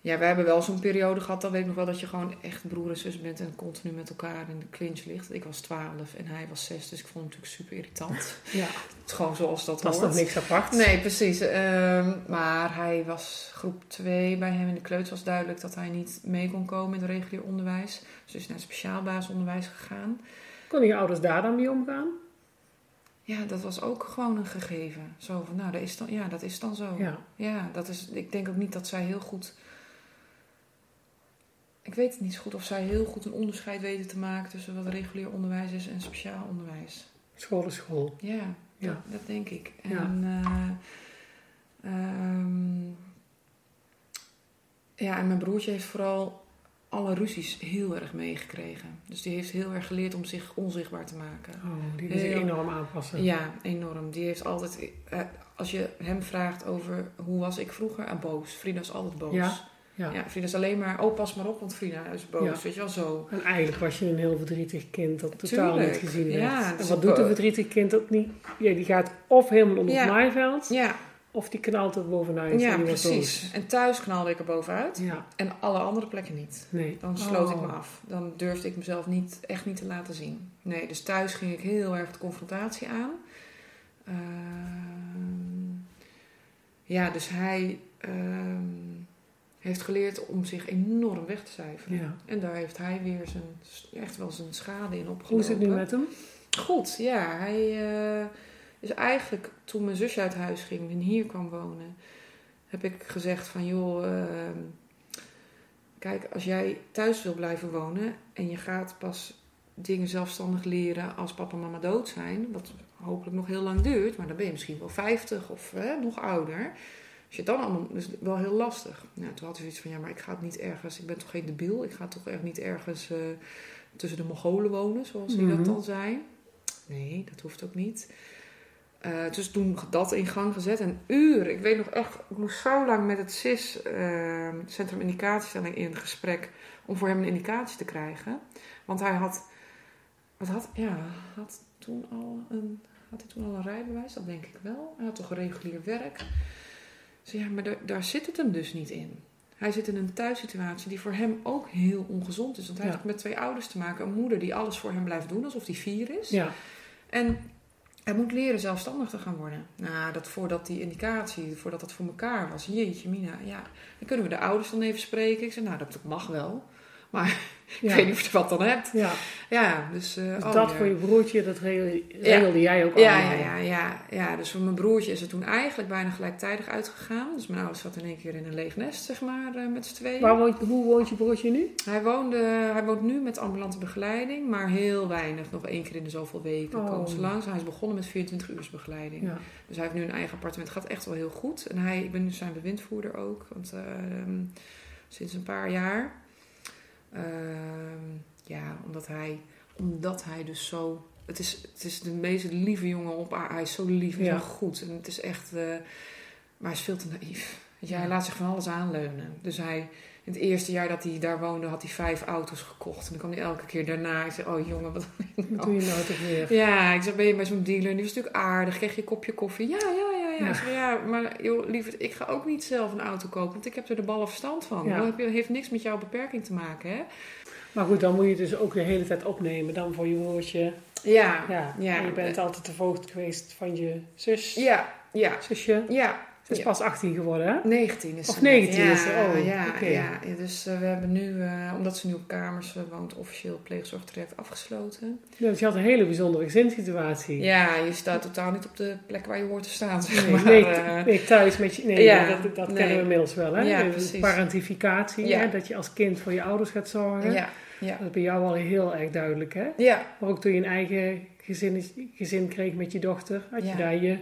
ja, we hebben wel zo'n periode gehad, dan weet ik nog wel dat je gewoon echt broer en zus bent en continu met elkaar in de clinch ligt. Ik was 12 en hij was 6, dus ik vond het natuurlijk super irritant. Ja. Het is gewoon zoals dat was. Was toch niks apart? Nee, precies. Um, maar hij was groep 2 bij hem in de kleuter was duidelijk dat hij niet mee kon komen in het regulier onderwijs. Dus is naar het speciaal basisonderwijs gegaan. Konden je ouders daar dan mee omgaan? Ja, dat was ook gewoon een gegeven. Zo van, nou, dat is dan, ja, dat is dan zo. Ja. ja, dat is, ik denk ook niet dat zij heel goed ik weet het niet zo goed of zij heel goed een onderscheid weten te maken tussen wat regulier onderwijs is en speciaal onderwijs. School is school. Ja, ja. Dat, dat denk ik. En, ja. Uh, um, ja, en mijn broertje heeft vooral alle ruzies heel erg meegekregen. Dus die heeft heel erg geleerd om zich onzichtbaar te maken. Oh, die is enorm aanpassen. Ja, enorm. Die heeft altijd... Uh, als je hem vraagt over hoe was ik vroeger, ah, boos. Frida is altijd boos. Ja? Ja. ja, Frida is alleen maar, oh pas maar op, want Frida is boos, weet je wel zo. En eigenlijk was je een heel verdrietig kind dat totaal niet gezien werd. Ja, en wat doet een verdrietig kind dat niet? Ja, die gaat of helemaal onder het maaiveld, ja. of die knalt er bovenuit. Ja, precies. En thuis knalde ik er bovenuit ja. en alle andere plekken niet. Nee. Dan sloot ik me oh. af. Dan durfde ik mezelf niet, echt niet te laten zien. Nee, dus thuis ging ik heel erg de confrontatie aan. Uh, ja, dus hij... Uh, heeft geleerd om zich enorm weg te cijferen. Ja. En daar heeft hij weer zijn, echt wel zijn schade in opgelopen. Hoe is het nu met hem? Goed, ja. Hij uh, is eigenlijk, toen mijn zusje uit huis ging en hier kwam wonen, heb ik gezegd van joh, uh, kijk, als jij thuis wil blijven wonen en je gaat pas dingen zelfstandig leren als papa en mama dood zijn, wat hopelijk nog heel lang duurt, maar dan ben je misschien wel 50 of nog ouder als je dan allemaal, is wel heel lastig. Nou, toen had hij zoiets van, ja, maar ik ga het niet ergens, ik ben toch geen debiel, ik ga toch echt niet ergens uh, tussen de Mongolen wonen, zoals hij dat mhm. dan zei. Nee, dat hoeft ook niet. Uh, dus toen dat in gang gezet. En uren, ik weet nog echt, ik moest zo lang met het CIS, uh, Centrum Indicatiestelling, in gesprek om voor hem een indicatie te krijgen. Want hij had, wat had, ja, had toen al een, had hij toen al een rijbewijs? Dat denk ik wel. Hij had toch regulier werk ja, maar daar, daar zit het hem dus niet in. Hij zit in een thuissituatie die voor hem ook heel ongezond is. Want hij heeft met twee ouders te maken. Een moeder die alles voor hem blijft doen, alsof hij vier is. Ja. En hij moet leren zelfstandig te gaan worden. Nou, dat voordat die indicatie, voordat dat voor elkaar was. Jeetje, Mina. Ja, dan kunnen we de ouders dan even spreken. Ik zei, nou, dat mag wel. Maar ik weet niet of je wat dan hebt. Ja, ja dus... Uh, dus dat voor je broertje, dat regelde jij ook ja, Ja, ja, ja, ja. Dus voor mijn broertje is het toen eigenlijk bijna gelijktijdig uitgegaan. Dus mijn ouders zat in één keer in een leeg nest, zeg maar, uh, met z'n tweeën. Waar woont, hoe woont je broertje nu? Hij, woonde, hij woont nu met ambulante begeleiding, maar heel weinig. Nog één keer in de zoveel weken oh. komen ze langs. Hij is begonnen met 24 uur begeleiding. Ja. Dus hij heeft nu een eigen appartement. gaat echt wel heel goed. En hij, ik ben nu zijn bewindvoerder ook, want uh, sinds een paar jaar... Ehm, ja, omdat hij, omdat hij dus zo. Het is, het is de meest lieve jongen op aarde. Hij is zo lief en zo goed. En het is echt. Uh, maar hij is veel te naïef. Ja, hij laat zich van alles aanleunen. Dus hij, in het eerste jaar dat hij daar woonde, had hij vijf auto's gekocht. En dan kwam hij elke keer daarna. Ik zei, oh jongen, wat doe je nou toch weer? Ja, ik zei, ben je bij zo'n dealer? En die was natuurlijk aardig. Kreeg je een kopje koffie? Ja, ja, ja, Ja, ja. Zei, ja maar joh, lieverd, ik ga ook niet zelf een auto kopen, want ik heb er de ballen verstand van. Ja. Dat heeft niks met jouw beperking te maken, hè? Maar goed, dan moet je dus ook de hele tijd opnemen dan voor je woordje. Ja, ja. ja. En je bent altijd de voogd geweest van je zus. Ja, ja. Zusje. Ja, ze is pas 18 geworden, hè? 19 is ze. Of 19 is ze, oh. Ja, ja. dus uh, we hebben nu, uh, omdat ze nu op kamers woont, officieel pleegzorgtraject afgesloten. Ja, dus je had een hele bijzondere gezinssituatie. Ja, je staat totaal niet op de plek waar je hoort te staan. nee, maar, nee, nee, thuis met je... Nee, ja, dat, dat nee. kennen we inmiddels wel, hè? Ja, precies. Parentificatie, hè? dat je als kind voor je ouders gaat zorgen. Ja. Ja. Dat is bij jou al heel erg duidelijk, hè? Ja. Maar ook toen je een eigen gezin, gezin kreeg met je dochter, had je daar je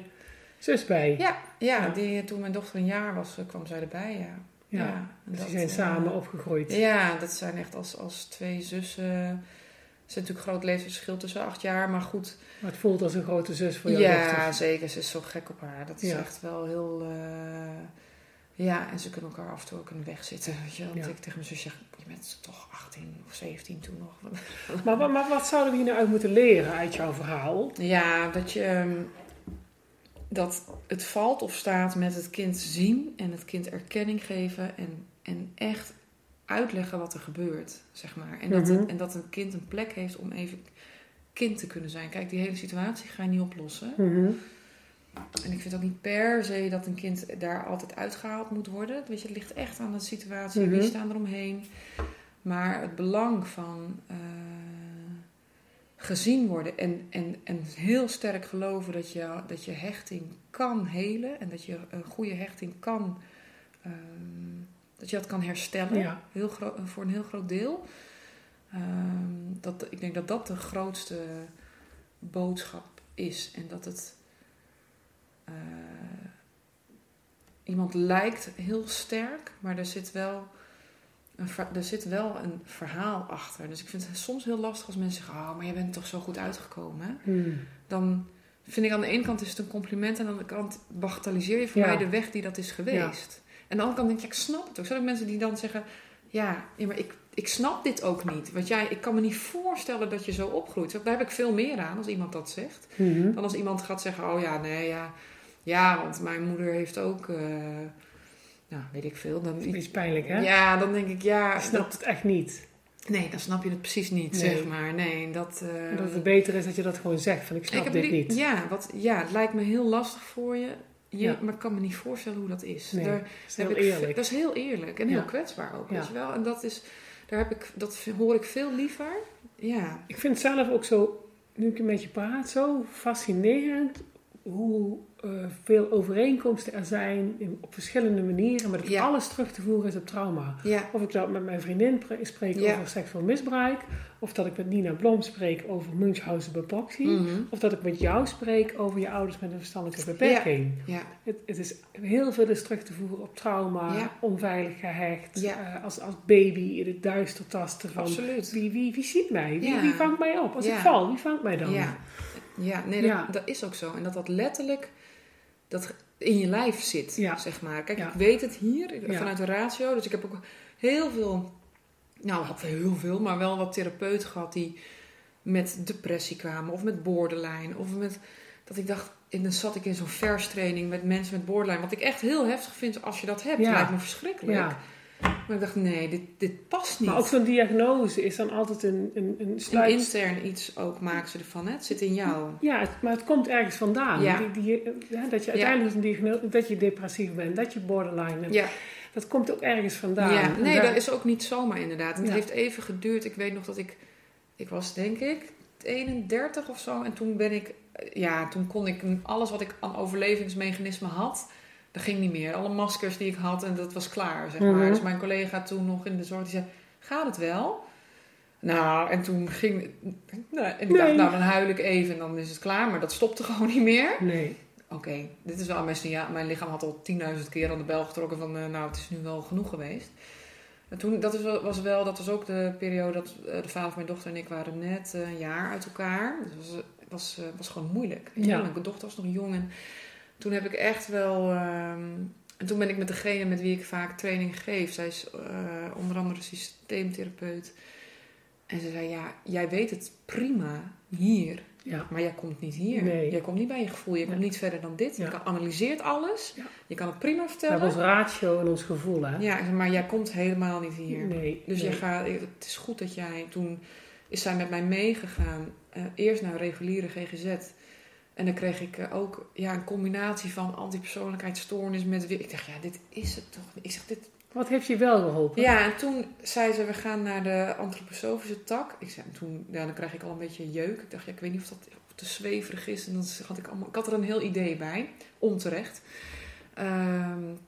zus bij. Ja, ja, Die, toen mijn dochter een jaar was, eh, kwam zij erbij, ja. Ja, dus die zijn samen uh, opgegroeid. Ja, dat zijn echt als, als twee zussen. Er is natuurlijk groot leeftijdsverschil tussen acht jaar, maar goed. Maar het voelt als een grote zus voor jou. Ja, dochter. Ja, zeker. Ze is zo gek op haar. Dat is echt wel heel... Uh, ja, en ze kunnen elkaar af en toe ook in de weg zitten. Weet je? Ja. ik tegen mijn zus zeg, je bent toch 18 of 17 toen nog. maar, maar, maar, wat zouden we hier nou uit moeten leren uit jouw verhaal? Ja, dat je... Ehm, dat het valt of staat met het kind zien en het kind erkenning geven en, en echt uitleggen wat er gebeurt, zeg maar. En, dat en dat een kind een plek heeft om even kind te kunnen zijn. Kijk, die hele situatie ga je niet oplossen. En ik vind ook niet per se dat een kind daar altijd uitgehaald moet worden. Weet je, het ligt echt aan de situatie. Wie staan er omheen? Maar het belang van... Uh, gezien worden en, en, en heel sterk geloven dat je, dat je hechting kan helen en dat je een goede hechting kan, um, dat je dat kan herstellen ja. heel voor een heel groot deel. Um, dat, ik denk dat dat de grootste boodschap is en dat het uh, iemand lijkt heel sterk, maar er zit wel er zit wel een verhaal achter. Dus ik vind het soms heel lastig als mensen zeggen: Oh, maar je bent toch zo goed uitgekomen. Hmm. Dan vind ik aan de ene kant is het een compliment, en aan de andere kant bagatelliseer je voor mij de weg die dat is geweest. En aan de andere kant denk je: Ik snap het ook. Zijn er mensen die dan zeggen: Ja, ja maar ik, ik snap dit ook niet. Want jij, ik kan me niet voorstellen dat je zo opgroeit. Daar heb ik veel meer aan als iemand dat zegt. Hmm. Dan als iemand gaat zeggen: Oh ja, nee, ja. Ja, want mijn moeder heeft ook. Uh, nou, weet ik veel. Dan, iets pijnlijk, hè? Ja, dan denk ik, ja... Je snapt het echt niet. Nee, dan snap je het precies niet, zeg maar. Nee, dat... Uh, dat het beter is dat je dat gewoon zegt, van ik snap dit niet. Ja, wat, ja, het lijkt me heel lastig voor je. je Maar ik kan me niet voorstellen hoe dat is. Nee, Daar, dat is heel eerlijk. Dat is heel eerlijk en heel kwetsbaar ook, weet je wel. En dat is... Daar heb ik, dat hoor ik veel liever. Ja. Ik vind het zelf ook zo, nu ik een beetje praat, zo fascinerend hoe veel overeenkomsten er zijn in, op verschillende manieren, maar dat ja. alles terug te voeren is op trauma. Ja. Of ik dat met mijn vriendin spreek ja. over seksueel misbruik, of dat ik met Nina Blom spreek over Munchausen bij mm -hmm. of dat ik met jou spreek over je ouders met een verstandelijke beperking. Het, het, is heel veel is terug te voeren op trauma, onveilig gehecht, uh, als, als baby in het duister tasten van Absoluut. Wie, wie, wie ziet mij, wie, wie vangt mij op? Als ik val, wie vangt mij dan? Ja, nee, dat, dat, is ook zo. En dat dat letterlijk dat in je lijf zit, zeg maar. Kijk, ik weet het hier vanuit de ratio. Dus ik heb ook heel veel, nou, had heel veel, maar wel wat therapeuten gehad die met depressie kwamen of met borderline. Of met, dat ik dacht, en dan zat ik in zo'n verstraining met mensen met borderline. Wat ik echt heel heftig vind als je dat hebt. Ja. lijkt me verschrikkelijk. Maar ik dacht, nee, dit, dit past niet. Maar ook zo'n diagnose is dan altijd een, een, een sluit... Een intern iets ook maken ze ervan, hè? Het zit in jou. Ja, maar het komt ergens vandaan. Ja. Die, die, ja, dat je uiteindelijk een diagnose... Dat je depressief bent, dat je borderline hebt. Ja. Dat komt ook ergens vandaan. Ja, nee, dat is ook niet zomaar inderdaad. Het heeft even geduurd. Ik weet nog dat ik... Ik was denk ik 31 of zo. En toen ben ik... Ja, toen kon ik alles wat ik aan overlevingsmechanismen had dat ging niet meer. Alle maskers die ik had en dat was klaar, zeg maar. Mhm. Dus mijn collega toen nog in de zorg, die zei, gaat het wel? Nou, en toen ging... Nou, en ik dacht, nou dan huil ik even en dan is het klaar. Maar dat stopte gewoon niet meer. Nee. Oké, dit is wel mijn signaal. Mijn lichaam had al 10.000 keer aan de bel getrokken van... Uh, nou, het is nu wel genoeg geweest. En toen, dat was wel, dat was ook de periode dat uh, de vader van mijn dochter en ik waren net uh, een jaar uit elkaar. Dus het was, was, was gewoon moeilijk. Ja. Mijn dochter was nog jong en toen heb ik echt wel. Um, en toen ben ik met degene met wie ik vaak training geef. Zij is uh, onder andere systeemtherapeut. En ze zei: Ja, jij weet het prima hier. Ja. Maar jij komt niet hier. Nee. Jij komt niet bij je gevoel. Je komt niet verder dan dit. Je analyseert alles. Je kan het prima vertellen. We hebben ons ratio en ons gevoel, hè? Ja, maar jij komt helemaal niet hier. Nee. Dus nee. Je gaat, het is goed dat jij... Toen is zij met mij meegegaan. Uh, eerst naar reguliere GGZ. En dan kreeg ik uh, ook ja, een combinatie van antipersoonlijkheidsstoornis met... Ik dacht, ja, dit is het toch. Ik zeg, dit... Wat heeft je wel geholpen? Ja, en toen zei ze, we gaan naar de antroposofische tak. Ik zei, toen, ja, dan krijg ik al een beetje jeuk. Ik dacht, ja, ik weet niet of dat te zweverig is. En dan had ik, allemaal, ik had er een heel idee bij, onterecht. Um,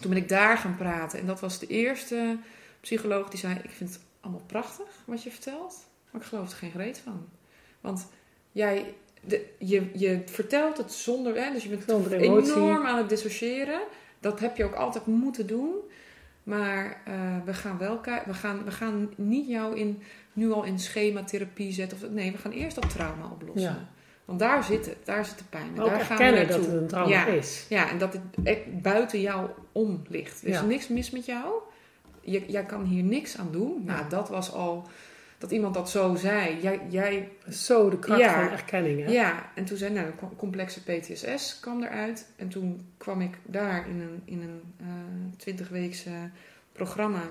toen ben ik daar gaan praten. En dat was de eerste psycholoog die zei, ik vind het allemaal prachtig wat je vertelt. Maar ik geloof er geen reet van. Want jij, de, je, je vertelt het zonder, hè, dus je bent zonder enorm aan het dissociëren. Dat heb je ook altijd moeten doen. Maar uh, we gaan wel we gaan, we gaan niet jou in, nu al in schematherapie zetten. Of, nee, we gaan eerst dat trauma oplossen. Ja. Want daar zit het, daar zit de pijn. Ook daar gaan we dat het een trauma ja, is. Ja, en dat het buiten jou om ligt. Er is Ja. niks mis met jou. Je, jij kan hier niks aan doen. Nou, dat was al... Dat iemand dat zo zei. Jij, jij Zo de kracht Ja. van erkenning, hè? ja, en toen zei nou, com- complexe PTSS kwam eruit. En toen kwam ik daar in een, in een twintigweekse programma.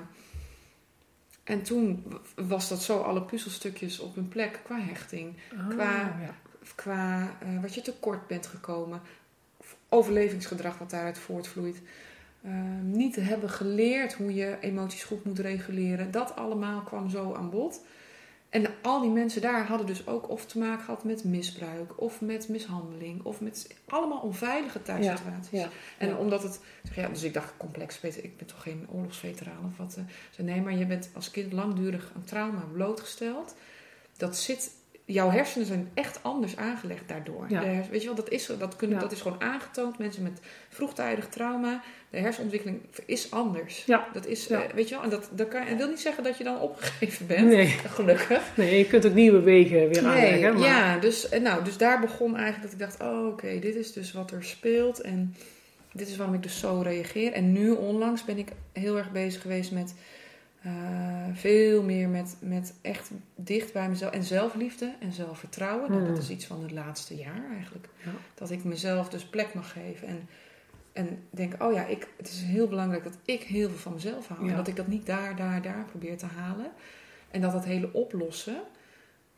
En toen was dat zo alle puzzelstukjes op hun plek qua hechting, Ah, Qua- ja. qua eh, wat je tekort bent gekomen, overlevingsgedrag wat daaruit voortvloeit. Eh, niet te hebben geleerd hoe je emoties goed moet reguleren. Dat allemaal kwam zo aan bod. En al die mensen daar hadden dus ook of te maken gehad met misbruik, of met mishandeling, of met allemaal onveilige thuissituaties. Ja. En Ja. omdat het, ja, dus ik dacht complex, ik ben toch geen oorlogsveteraan of wat. eh. Nee, maar je bent als kind langdurig aan trauma blootgesteld. Dat zit, jouw hersenen zijn echt anders aangelegd daardoor. Ja. De hers- weet je wel, dat is, dat, kunnen, Ja. dat is gewoon aangetoond. Mensen met vroegtijdig trauma, de hersenontwikkeling is anders. Ja. Dat is, Ja. eh, weet je wel, en dat, dat kan, en wil niet zeggen dat je dan opgegeven bent. Nee. Gelukkig. nee, je kunt ook nieuwe wegen weer aanleggen. Maar... Ja, dus, en nou, dus daar begon eigenlijk dat ik dacht, oh oké, dit is dus wat er speelt en dit is waarom ik dus zo reageer. En nu onlangs ben ik heel erg bezig geweest met eh, veel meer met, met echt dicht bij mezelf en zelfliefde en zelfvertrouwen. Nou, Hmm. dat is iets van het laatste jaar eigenlijk. Ja. Dat ik mezelf dus plek mag geven en, en denk, oh ja, ik, het is heel belangrijk dat ik heel veel van mezelf haal. Ja. En dat ik dat niet daar, daar, daar probeer te halen. En dat dat hele oplossen,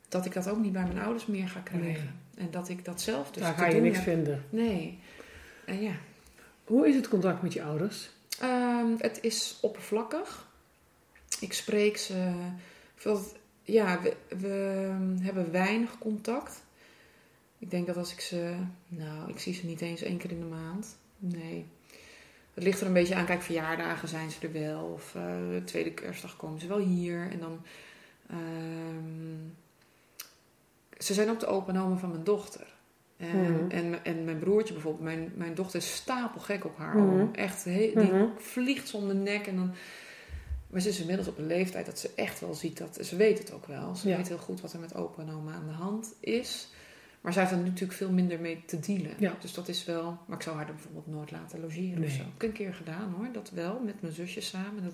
dat ik dat ook niet bij mijn ouders meer ga krijgen. En dat ik dat zelf dus Daar ga je doen niks heb. vinden. Nee. En ja. Hoe is het contact met je ouders? Ehm, het is oppervlakkig. Ik spreek ze. Veel, ja, we, we hebben weinig contact. Ik denk dat als ik ze. Nou, ik zie ze niet eens één keer in de maand. Nee. Het ligt er een beetje aan. Kijk, verjaardagen zijn ze er wel. Of eh, de tweede kerstdag komen ze wel hier. En dan. ehm, ze zijn ook de open oma van mijn dochter. En, Mhm. en, en mijn broertje bijvoorbeeld, mijn, mijn dochter is stapelgek op haar oom. Echt, he- die Mhm. vliegt om de nek en dan... Maar ze is inmiddels op een leeftijd dat ze echt wel ziet dat... Ze weet het ook wel. Ze Ja. weet heel goed wat er met opa en oma aan de hand is. Maar zij heeft er natuurlijk veel minder mee te dealen. Ja. Dus dat is wel... Maar ik zou haar er bijvoorbeeld nooit laten logeren of Nee. zo. Heb ik een keer gedaan hoor, dat wel. Met mijn zusje samen. Dat,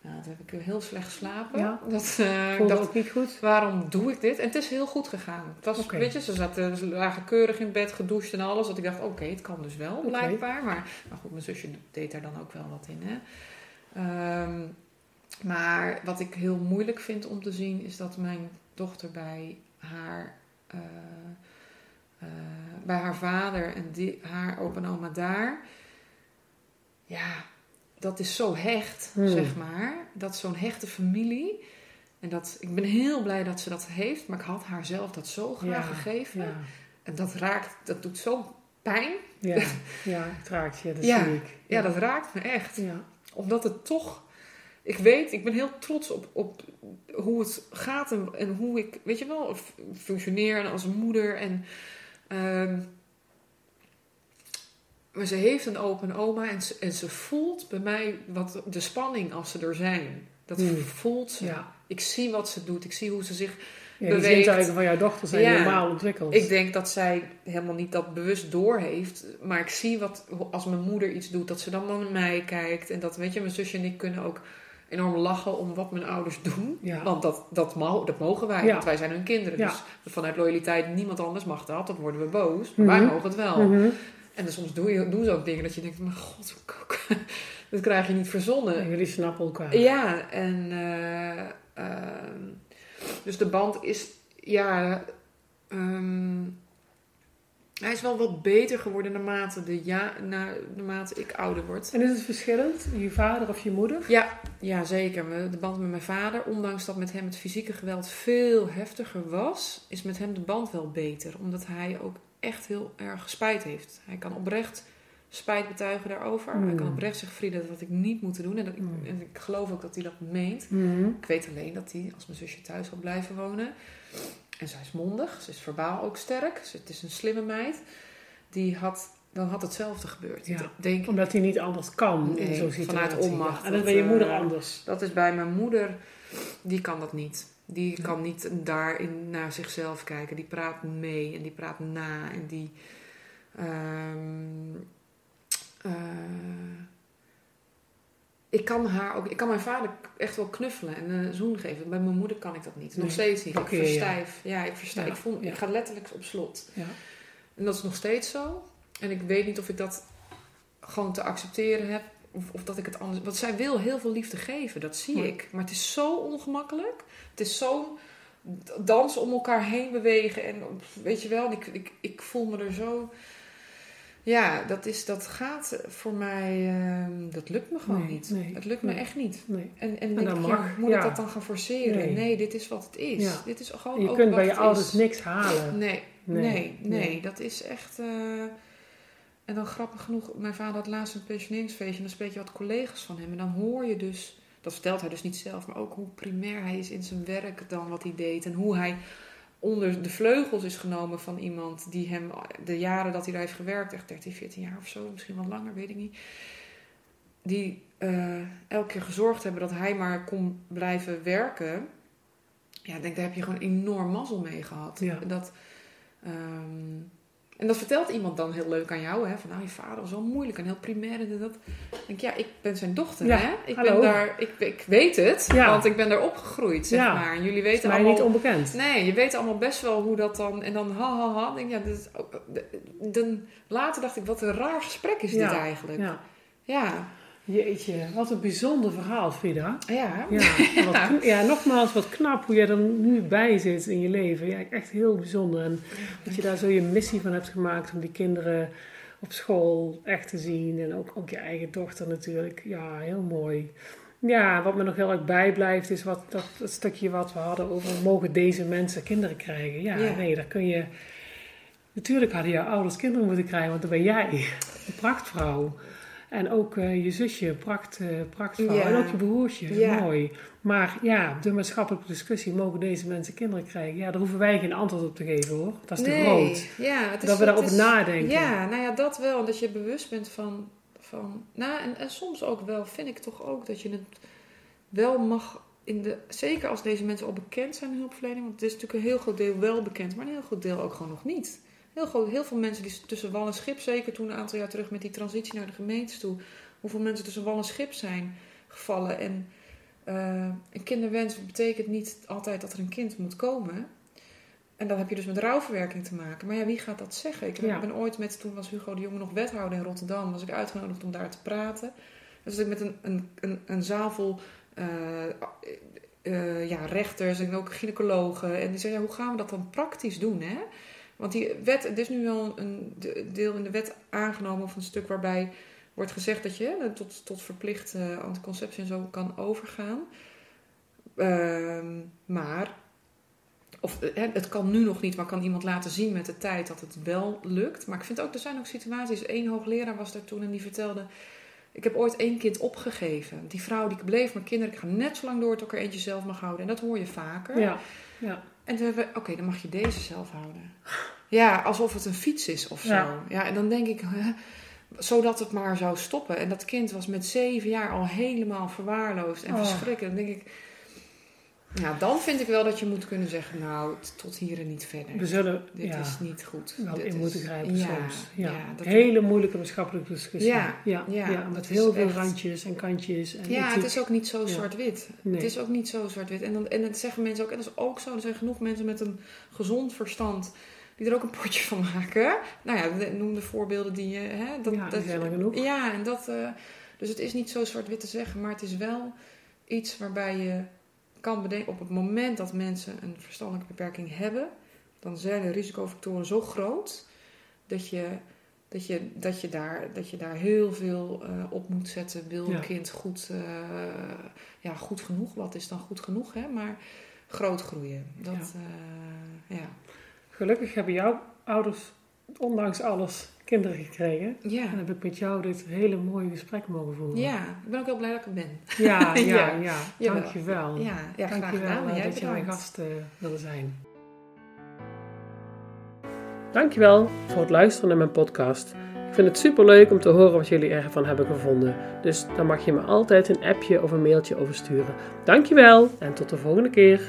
nou, dat heb ik heel slecht geslapen. Ja. Dat, eh, ik dacht, ook niet goed? waarom doe ik dit? En het is heel goed gegaan. Het was, Oké. weet je, ze, zaten, ze lagen keurig in bed, gedoucht en alles. Dat ik dacht, oké, het kan dus wel, blijkbaar. Maar, maar goed, mijn zusje deed daar dan ook wel wat in. Hè? Ehm, maar wat ik heel moeilijk vind om te zien, is dat mijn dochter bij haar, eh, eh, bij haar vader en die, haar opa en oma daar, ja, dat is zo hecht, Hmm. zeg maar. Dat is zo'n hechte familie. En dat, ik ben heel blij dat ze dat heeft, maar ik had haar zelf dat zo graag Ja, gegeven. Ja, En dat raakt, dat doet zo pijn. ja, ja het raakt je, dat zie ik. Ja, dat raakt me echt. Ja, Omdat het toch. Ik weet, ik ben heel trots op, op hoe het gaat en, en hoe ik, weet je wel, functioneer als moeder. En, ehm, maar ze heeft een open oma en ze, en ze voelt bij mij wat de spanning als ze er zijn. Dat Hmm. voelt ze. ja. Ik zie wat ze doet, ik zie hoe ze zich ja Beweegt. zintuigen van jouw dochter zijn Ja. normaal ontwikkeld. Ik denk dat zij helemaal niet dat bewust doorheeft. Maar ik zie wat, als mijn moeder iets doet, dat ze dan naar mij kijkt. En dat, weet je, mijn zusje en ik kunnen ook enorm lachen om wat mijn ouders doen. Want dat, dat, dat mogen wij, want wij zijn hun kinderen. Dus vanuit loyaliteit, niemand anders mag dat. Dan worden we boos. Maar wij mhm. mogen het wel. Mhm. En dan soms doe je, doen ze ook dingen dat je denkt, mijn god, dat krijg je niet verzonnen. jullie snappen elkaar. Ja, en uh, uh, dus de band is, ja, um, hij is wel wat beter geworden naarmate, de ja, na, naarmate ik ouder word. En is het verschillend, je vader of je moeder? Ja, ja zeker. De band met mijn vader, ondanks dat met hem het fysieke geweld veel heftiger was, is met hem de band wel beter. Omdat hij ook echt heel erg spijt heeft. Hij kan oprecht spijt betuigen daarover. Hij kan mm. oprecht zeggen, Frida, dat had ik niet moeten doen. En, dat ik, mm. en ik geloof ook dat hij dat meent. Mm. Ik weet alleen dat hij, als mijn zusje thuis had blijven wonen... En zij is mondig, ze is verbaal ook sterk. Het is een slimme meid. Die had, dan had hetzelfde gebeurd. Ja, denk, omdat hij niet anders kan in zo'n situatie. Vanuit onmacht. En dat bij je moeder eh, anders. Dat is bij mijn moeder, die kan dat niet. Die kan niet daarin naar zichzelf kijken. Die praat mee en die praat na. En die. Um, ik kan haar ook, ik kan mijn vader echt wel knuffelen en een zoen geven. Bij mijn moeder kan ik dat niet. Nog steeds niet. ik verstijf. Ja, ik verstijf. ik, ga letterlijk op slot. Ja. En dat is nog steeds zo. En ik weet niet of ik dat gewoon te accepteren heb. Of, of dat ik het anders. Want zij wil heel veel liefde geven, dat zie ik. Maar het is zo ongemakkelijk. Het is zo dansen om elkaar heen bewegen. En weet je wel, ik, ik, ik voel me er zo ja, dat, is, dat gaat voor mij, uh, dat lukt me gewoon niet. Nee, het lukt me echt niet. Nee. En, en, en dan mag, moet ik dat dan gaan forceren? Nee. dit is wat het is. Ja. Dit is gewoon je kunt bij je ouders niks halen. Nee, nee, nee, dat is echt... Uh, en dan grappig genoeg, mijn vader had laatst een pensioneringsfeestje... en dan spreek je wat collega's van hem. En dan hoor je dus, dat vertelt hij dus niet zelf... maar ook hoe primair hij is in zijn werk dan wat hij deed... en hoe hij onder de vleugels is genomen van iemand die hem de jaren dat hij daar heeft gewerkt, echt 13, 14 jaar of zo, misschien wel langer, weet ik niet. Die uh, elke keer gezorgd hebben dat hij maar kon blijven werken. Ja, ik denk, daar heb je gewoon enorm mazzel mee gehad. Ja. Dat, um, en dat vertelt iemand dan heel leuk aan jou, hè? Van nou, je vader was wel moeilijk en heel primair en dat. Ik denk, ja, ik ben zijn dochter, hè? Ik ben daar, ik, ik weet het, want ik ben daar opgegroeid, zeg maar. En jullie weten allemaal. niet onbekend. Nee, je weet allemaal best wel hoe dat dan. En dan ha ha ha. Denk, ja, dit, dan, later dacht ik, wat een raar gesprek is dit eigenlijk. Ja. Ja. Jeetje, wat een bijzonder verhaal, Frida. Ja. Ja, wat, ja, nogmaals, wat knap hoe jij er nu bij zit in je leven. Ja, echt heel bijzonder. En dat je daar zo je missie van hebt gemaakt om die kinderen op school echt te zien. En ook, ook je eigen dochter natuurlijk. Ja, heel mooi. Ja, wat me nog heel erg bijblijft is wat, dat, dat stukje wat we hadden over... mogen deze mensen kinderen krijgen? Ja, nee, daar kun je... Natuurlijk hadden jouw ouders kinderen moeten krijgen, want dan ben jij de prachtvrouw. En ook uh, je zusje, pracht, uh, prachtvrouw. Ja. En ook je broertje, ja. mooi. Maar ja, de maatschappelijke discussie, mogen deze mensen kinderen krijgen? Ja, daar hoeven wij geen antwoord op te geven hoor. Dat is te groot. Ja, het is, dat we daarover nadenken. Ja, nou ja, dat wel. Dat je bewust bent van... van nou, en, en soms ook wel, vind ik toch ook, dat je het wel mag... In de, zeker als deze mensen al bekend zijn in hulpverlening. Want het is natuurlijk een heel groot deel wel bekend, maar een heel groot deel ook gewoon nog niet heel, groot, heel veel mensen die tussen wal en schip, zeker toen een aantal jaar terug met die transitie naar de gemeentes toe, hoeveel mensen tussen wal en schip zijn gevallen. En uh, een kinderwens betekent niet altijd dat er een kind moet komen. En dan heb je dus met rouwverwerking te maken. Maar ja, wie gaat dat zeggen? Ik ben ooit met, toen was Hugo de Jonge nog wethouder in Rotterdam, was ik uitgenodigd om daar te praten. Dus ik met een, een, een, een zaal vol uh, uh, ja, rechters en ook gynaecologen. En die zeiden, ja, hoe gaan we dat dan praktisch doen? Hè? Want die wet, er is nu wel een deel in de wet aangenomen of een stuk waarbij wordt gezegd dat je tot, tot verplicht uh, anticonceptie en zo kan overgaan. Ehm, maar, of uh, het kan nu nog niet, maar kan iemand laten zien met de tijd dat het wel lukt. Maar ik vind ook, er zijn ook situaties. Eén hoogleraar was daar toen en die vertelde. Ik heb ooit één kind opgegeven. Die vrouw die bleef maar kinderen. Ik ga net zo lang door tot ik er eentje zelf mag houden. En dat hoor je vaker. Ja, ja. En toen hebben we, oké, dan mag je deze zelf houden. Ja, alsof het een fiets is of zo. Ja, en dan denk ik, hè, zodat het maar zou stoppen. En dat kind was met zeven jaar al helemaal verwaarloosd en oh. verschrikkelijk. Dan denk ik, Ja, dan vind ik wel dat je moet kunnen zeggen, nou, tot hier en niet verder. We zullen, Dit is niet goed. Wel Dit in is- moeten grijpen ja, soms. Ja. Hele moeilijke maatschappelijke discussie. Ja, ja, ja, met heel veel echt- randjes en kantjes. En Ja, het is ook niet zo zwart-wit. Nee. Het is ook niet zo zwart-wit. En, dan, en dat zeggen mensen ook, en dat is ook zo, er zijn genoeg mensen met een gezond verstand die er ook een potje van maken. Nou ja, noem de voorbeelden die je... Hè, dat, Ja, dat, zijn er genoeg. Ja, en dat... eh, dus het is niet zo zwart-wit te zeggen, maar het is wel iets waarbij je kan bedenken... op het moment dat mensen een verstandelijke beperking hebben... dan zijn de risicofactoren zo groot dat je... Dat je, dat, je daar, dat je daar heel veel eh, op moet zetten. Wil Ja. een kind goed, eh, ja, goed genoeg? Wat is dan goed genoeg? Hè? Maar groot groeien. Dat, ja. ja. Gelukkig hebben jouw ouders, ondanks alles, kinderen gekregen. Ja. En heb ik met jou dit hele mooie gesprek mogen voeren. ja, ik ben ook heel blij dat ik er ben. Ja, ja, Ja. ja. Dankjewel. Ja, ja graag Dankjewel gedaan. En eh, jij dat je mijn gast eh, wilde zijn. Dankjewel voor het luisteren naar mijn podcast. Ik vind het super leuk om te horen wat jullie ervan hebben gevonden. Dus daar mag je me altijd een appje of een mailtje over sturen. Dankjewel en tot de volgende keer.